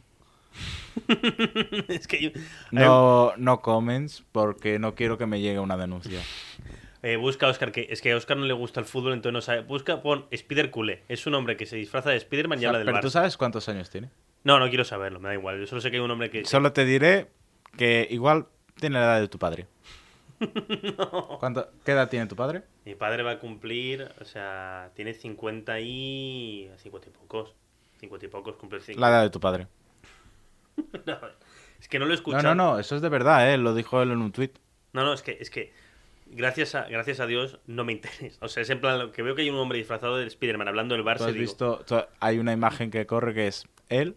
es que yo- No, no comments porque no quiero que me llegue una denuncia. Eh, busca a Oscar, que es que a Oscar no le gusta el fútbol, entonces no sabe. Busca, pon Spider Culé. Es un hombre que se disfraza de Spiderman y habla del pero tú sabes cuántos años tiene. No, no quiero saberlo, me da igual. Yo solo sé que hay un hombre que. Solo te diré que igual tiene la edad de tu padre. ¿Cuánto, ¿Qué edad tiene tu padre? Mi padre va a cumplir, o sea, tiene 50 y. 50 y pocos. 50 y pocos, cumple 50. La edad de tu padre. No, es que no lo he No, escuchado. no, no, eso es de verdad, ¿eh? Lo dijo él en un tuit. No, no, es que, es que gracias a, gracias a Dios no me interesa. O sea, es en plan lo que veo que hay un hombre disfrazado de Spiderman hablando del ¿Tú Barça has digo, visto? tú- hay una imagen que corre que es él.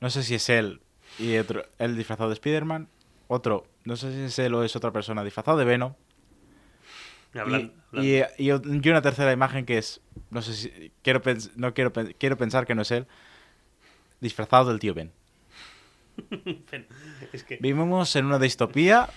No sé si es él y otro, él disfrazado de Spider-Man. Otro, no sé si es él o es otra persona disfrazado de Venom. y, hablan- y- y o- y una tercera imagen que es, no sé si, quiero, pens- no quiero, quiero pensar que no es él, disfrazado del tío Ben. Es que, Vivimos en una distopía,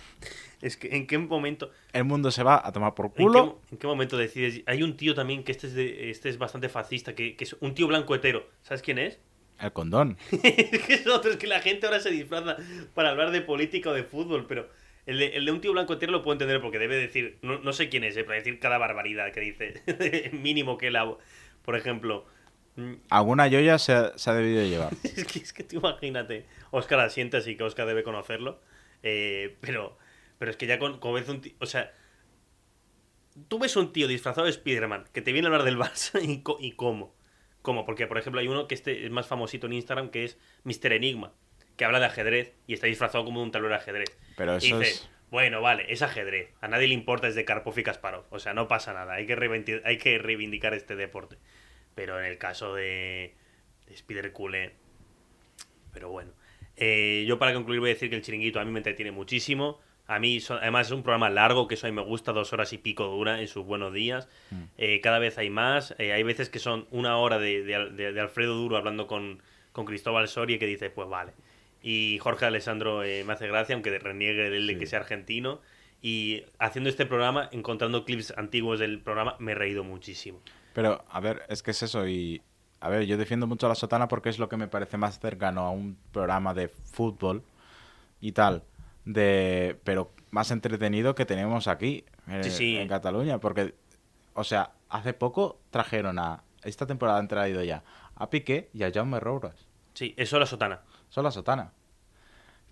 es que en qué momento el mundo se va a tomar por ¿En qué, culo. en qué momento decides? Hay un tío también que este es, de- este es bastante fascista, que, que es un tío blanco hetero. ¿Sabes quién es? El condón. es que es otro, es que la gente ahora se disfraza para hablar de política o de fútbol, pero el de, el de un tío blanco hetero lo puedo entender porque debe decir, no, no sé quién es, eh, para decir cada barbaridad que dice, mínimo que la... Por ejemplo, Alguna joya se, ha- se ha debido de llevar. es que, es que tú imagínate, Oscar asiente, así que Oscar debe conocerlo, eh, pero, pero es que ya con, como ves un tío, o sea, tú ves un tío disfrazado de Spider-Man que te viene a hablar del Barça y, co- y cómo. ¿Cómo? Porque, por ejemplo, hay uno que este es más famosito en Instagram que es Mr. Enigma, que habla de ajedrez y está disfrazado como de un tablero de ajedrez. Pero Y eso dice, es... bueno, vale, es ajedrez. A nadie le importa es de Karpov y Kasparov. O sea, no pasa nada. Hay que, reivindicar, hay que reivindicar este deporte. Pero en el caso de, de Spider Culé. Pero bueno. Eh, yo para concluir voy a decir que el chiringuito a mí me entretiene muchísimo. A mí, son- además, es un programa largo, que eso a mí me gusta, dos horas y pico dura en sus buenos días. Eh, cada vez hay más. Eh, hay veces que son una hora de, de- de- de Alfredo Duro hablando con, con Cristóbal Soria que dice, pues vale. Y Jorge Alessandro eh, me hace gracia, aunque reniegue de él de que sea argentino. Y haciendo este programa, encontrando clips antiguos del programa, me he reído muchísimo. Pero, a ver, es que es eso y... A ver, yo defiendo mucho a la sotana porque es lo que me parece más cercano a un programa de fútbol y tal. De, pero más entretenido que tenemos aquí, en, Sí, sí. en Cataluña. Porque, o sea, hace poco trajeron a... Esta temporada han traído ya a Piqué y a Jaume Roures. Sí, eso la sotana. Son la sotana.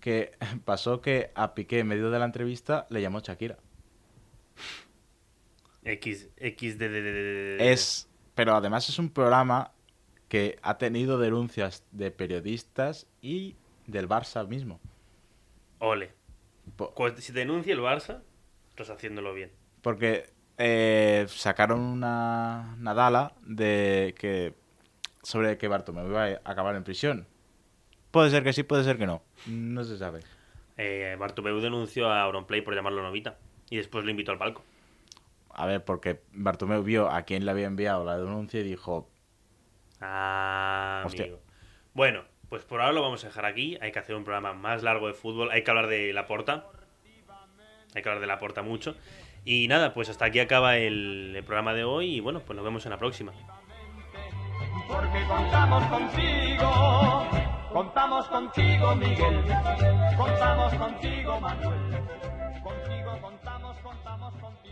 Que pasó que a Piqué en medio de la entrevista le llamó Shakira. X, X de, Es, pero además es un programa que ha tenido denuncias de periodistas y del Barça mismo. Ole. Po- Si denuncia el Barça, estás haciéndolo bien. Porque eh, sacaron una Nadala de que sobre que Bartomeu iba a acabar en prisión. Puede ser que sí, puede ser que no. No se sabe. Eh, Bartomeu denunció a Auronplay por llamarlo novita. Y después lo invitó al palco. A ver, porque Bartomeu vio a quién le había enviado la denuncia y dijo, Ah, Hostia. amigo. Bueno, pues por ahora lo vamos a dejar aquí. Hay que hacer un programa más largo de fútbol. Hay que hablar de la porta. Hay que hablar de la porta mucho. Y nada, pues hasta aquí acaba el, el programa de hoy. Y bueno, pues nos vemos en la próxima. Porque contamos contigo, contamos contigo, Miguel, contamos contigo, Manuel, contigo contamos, contamos contigo.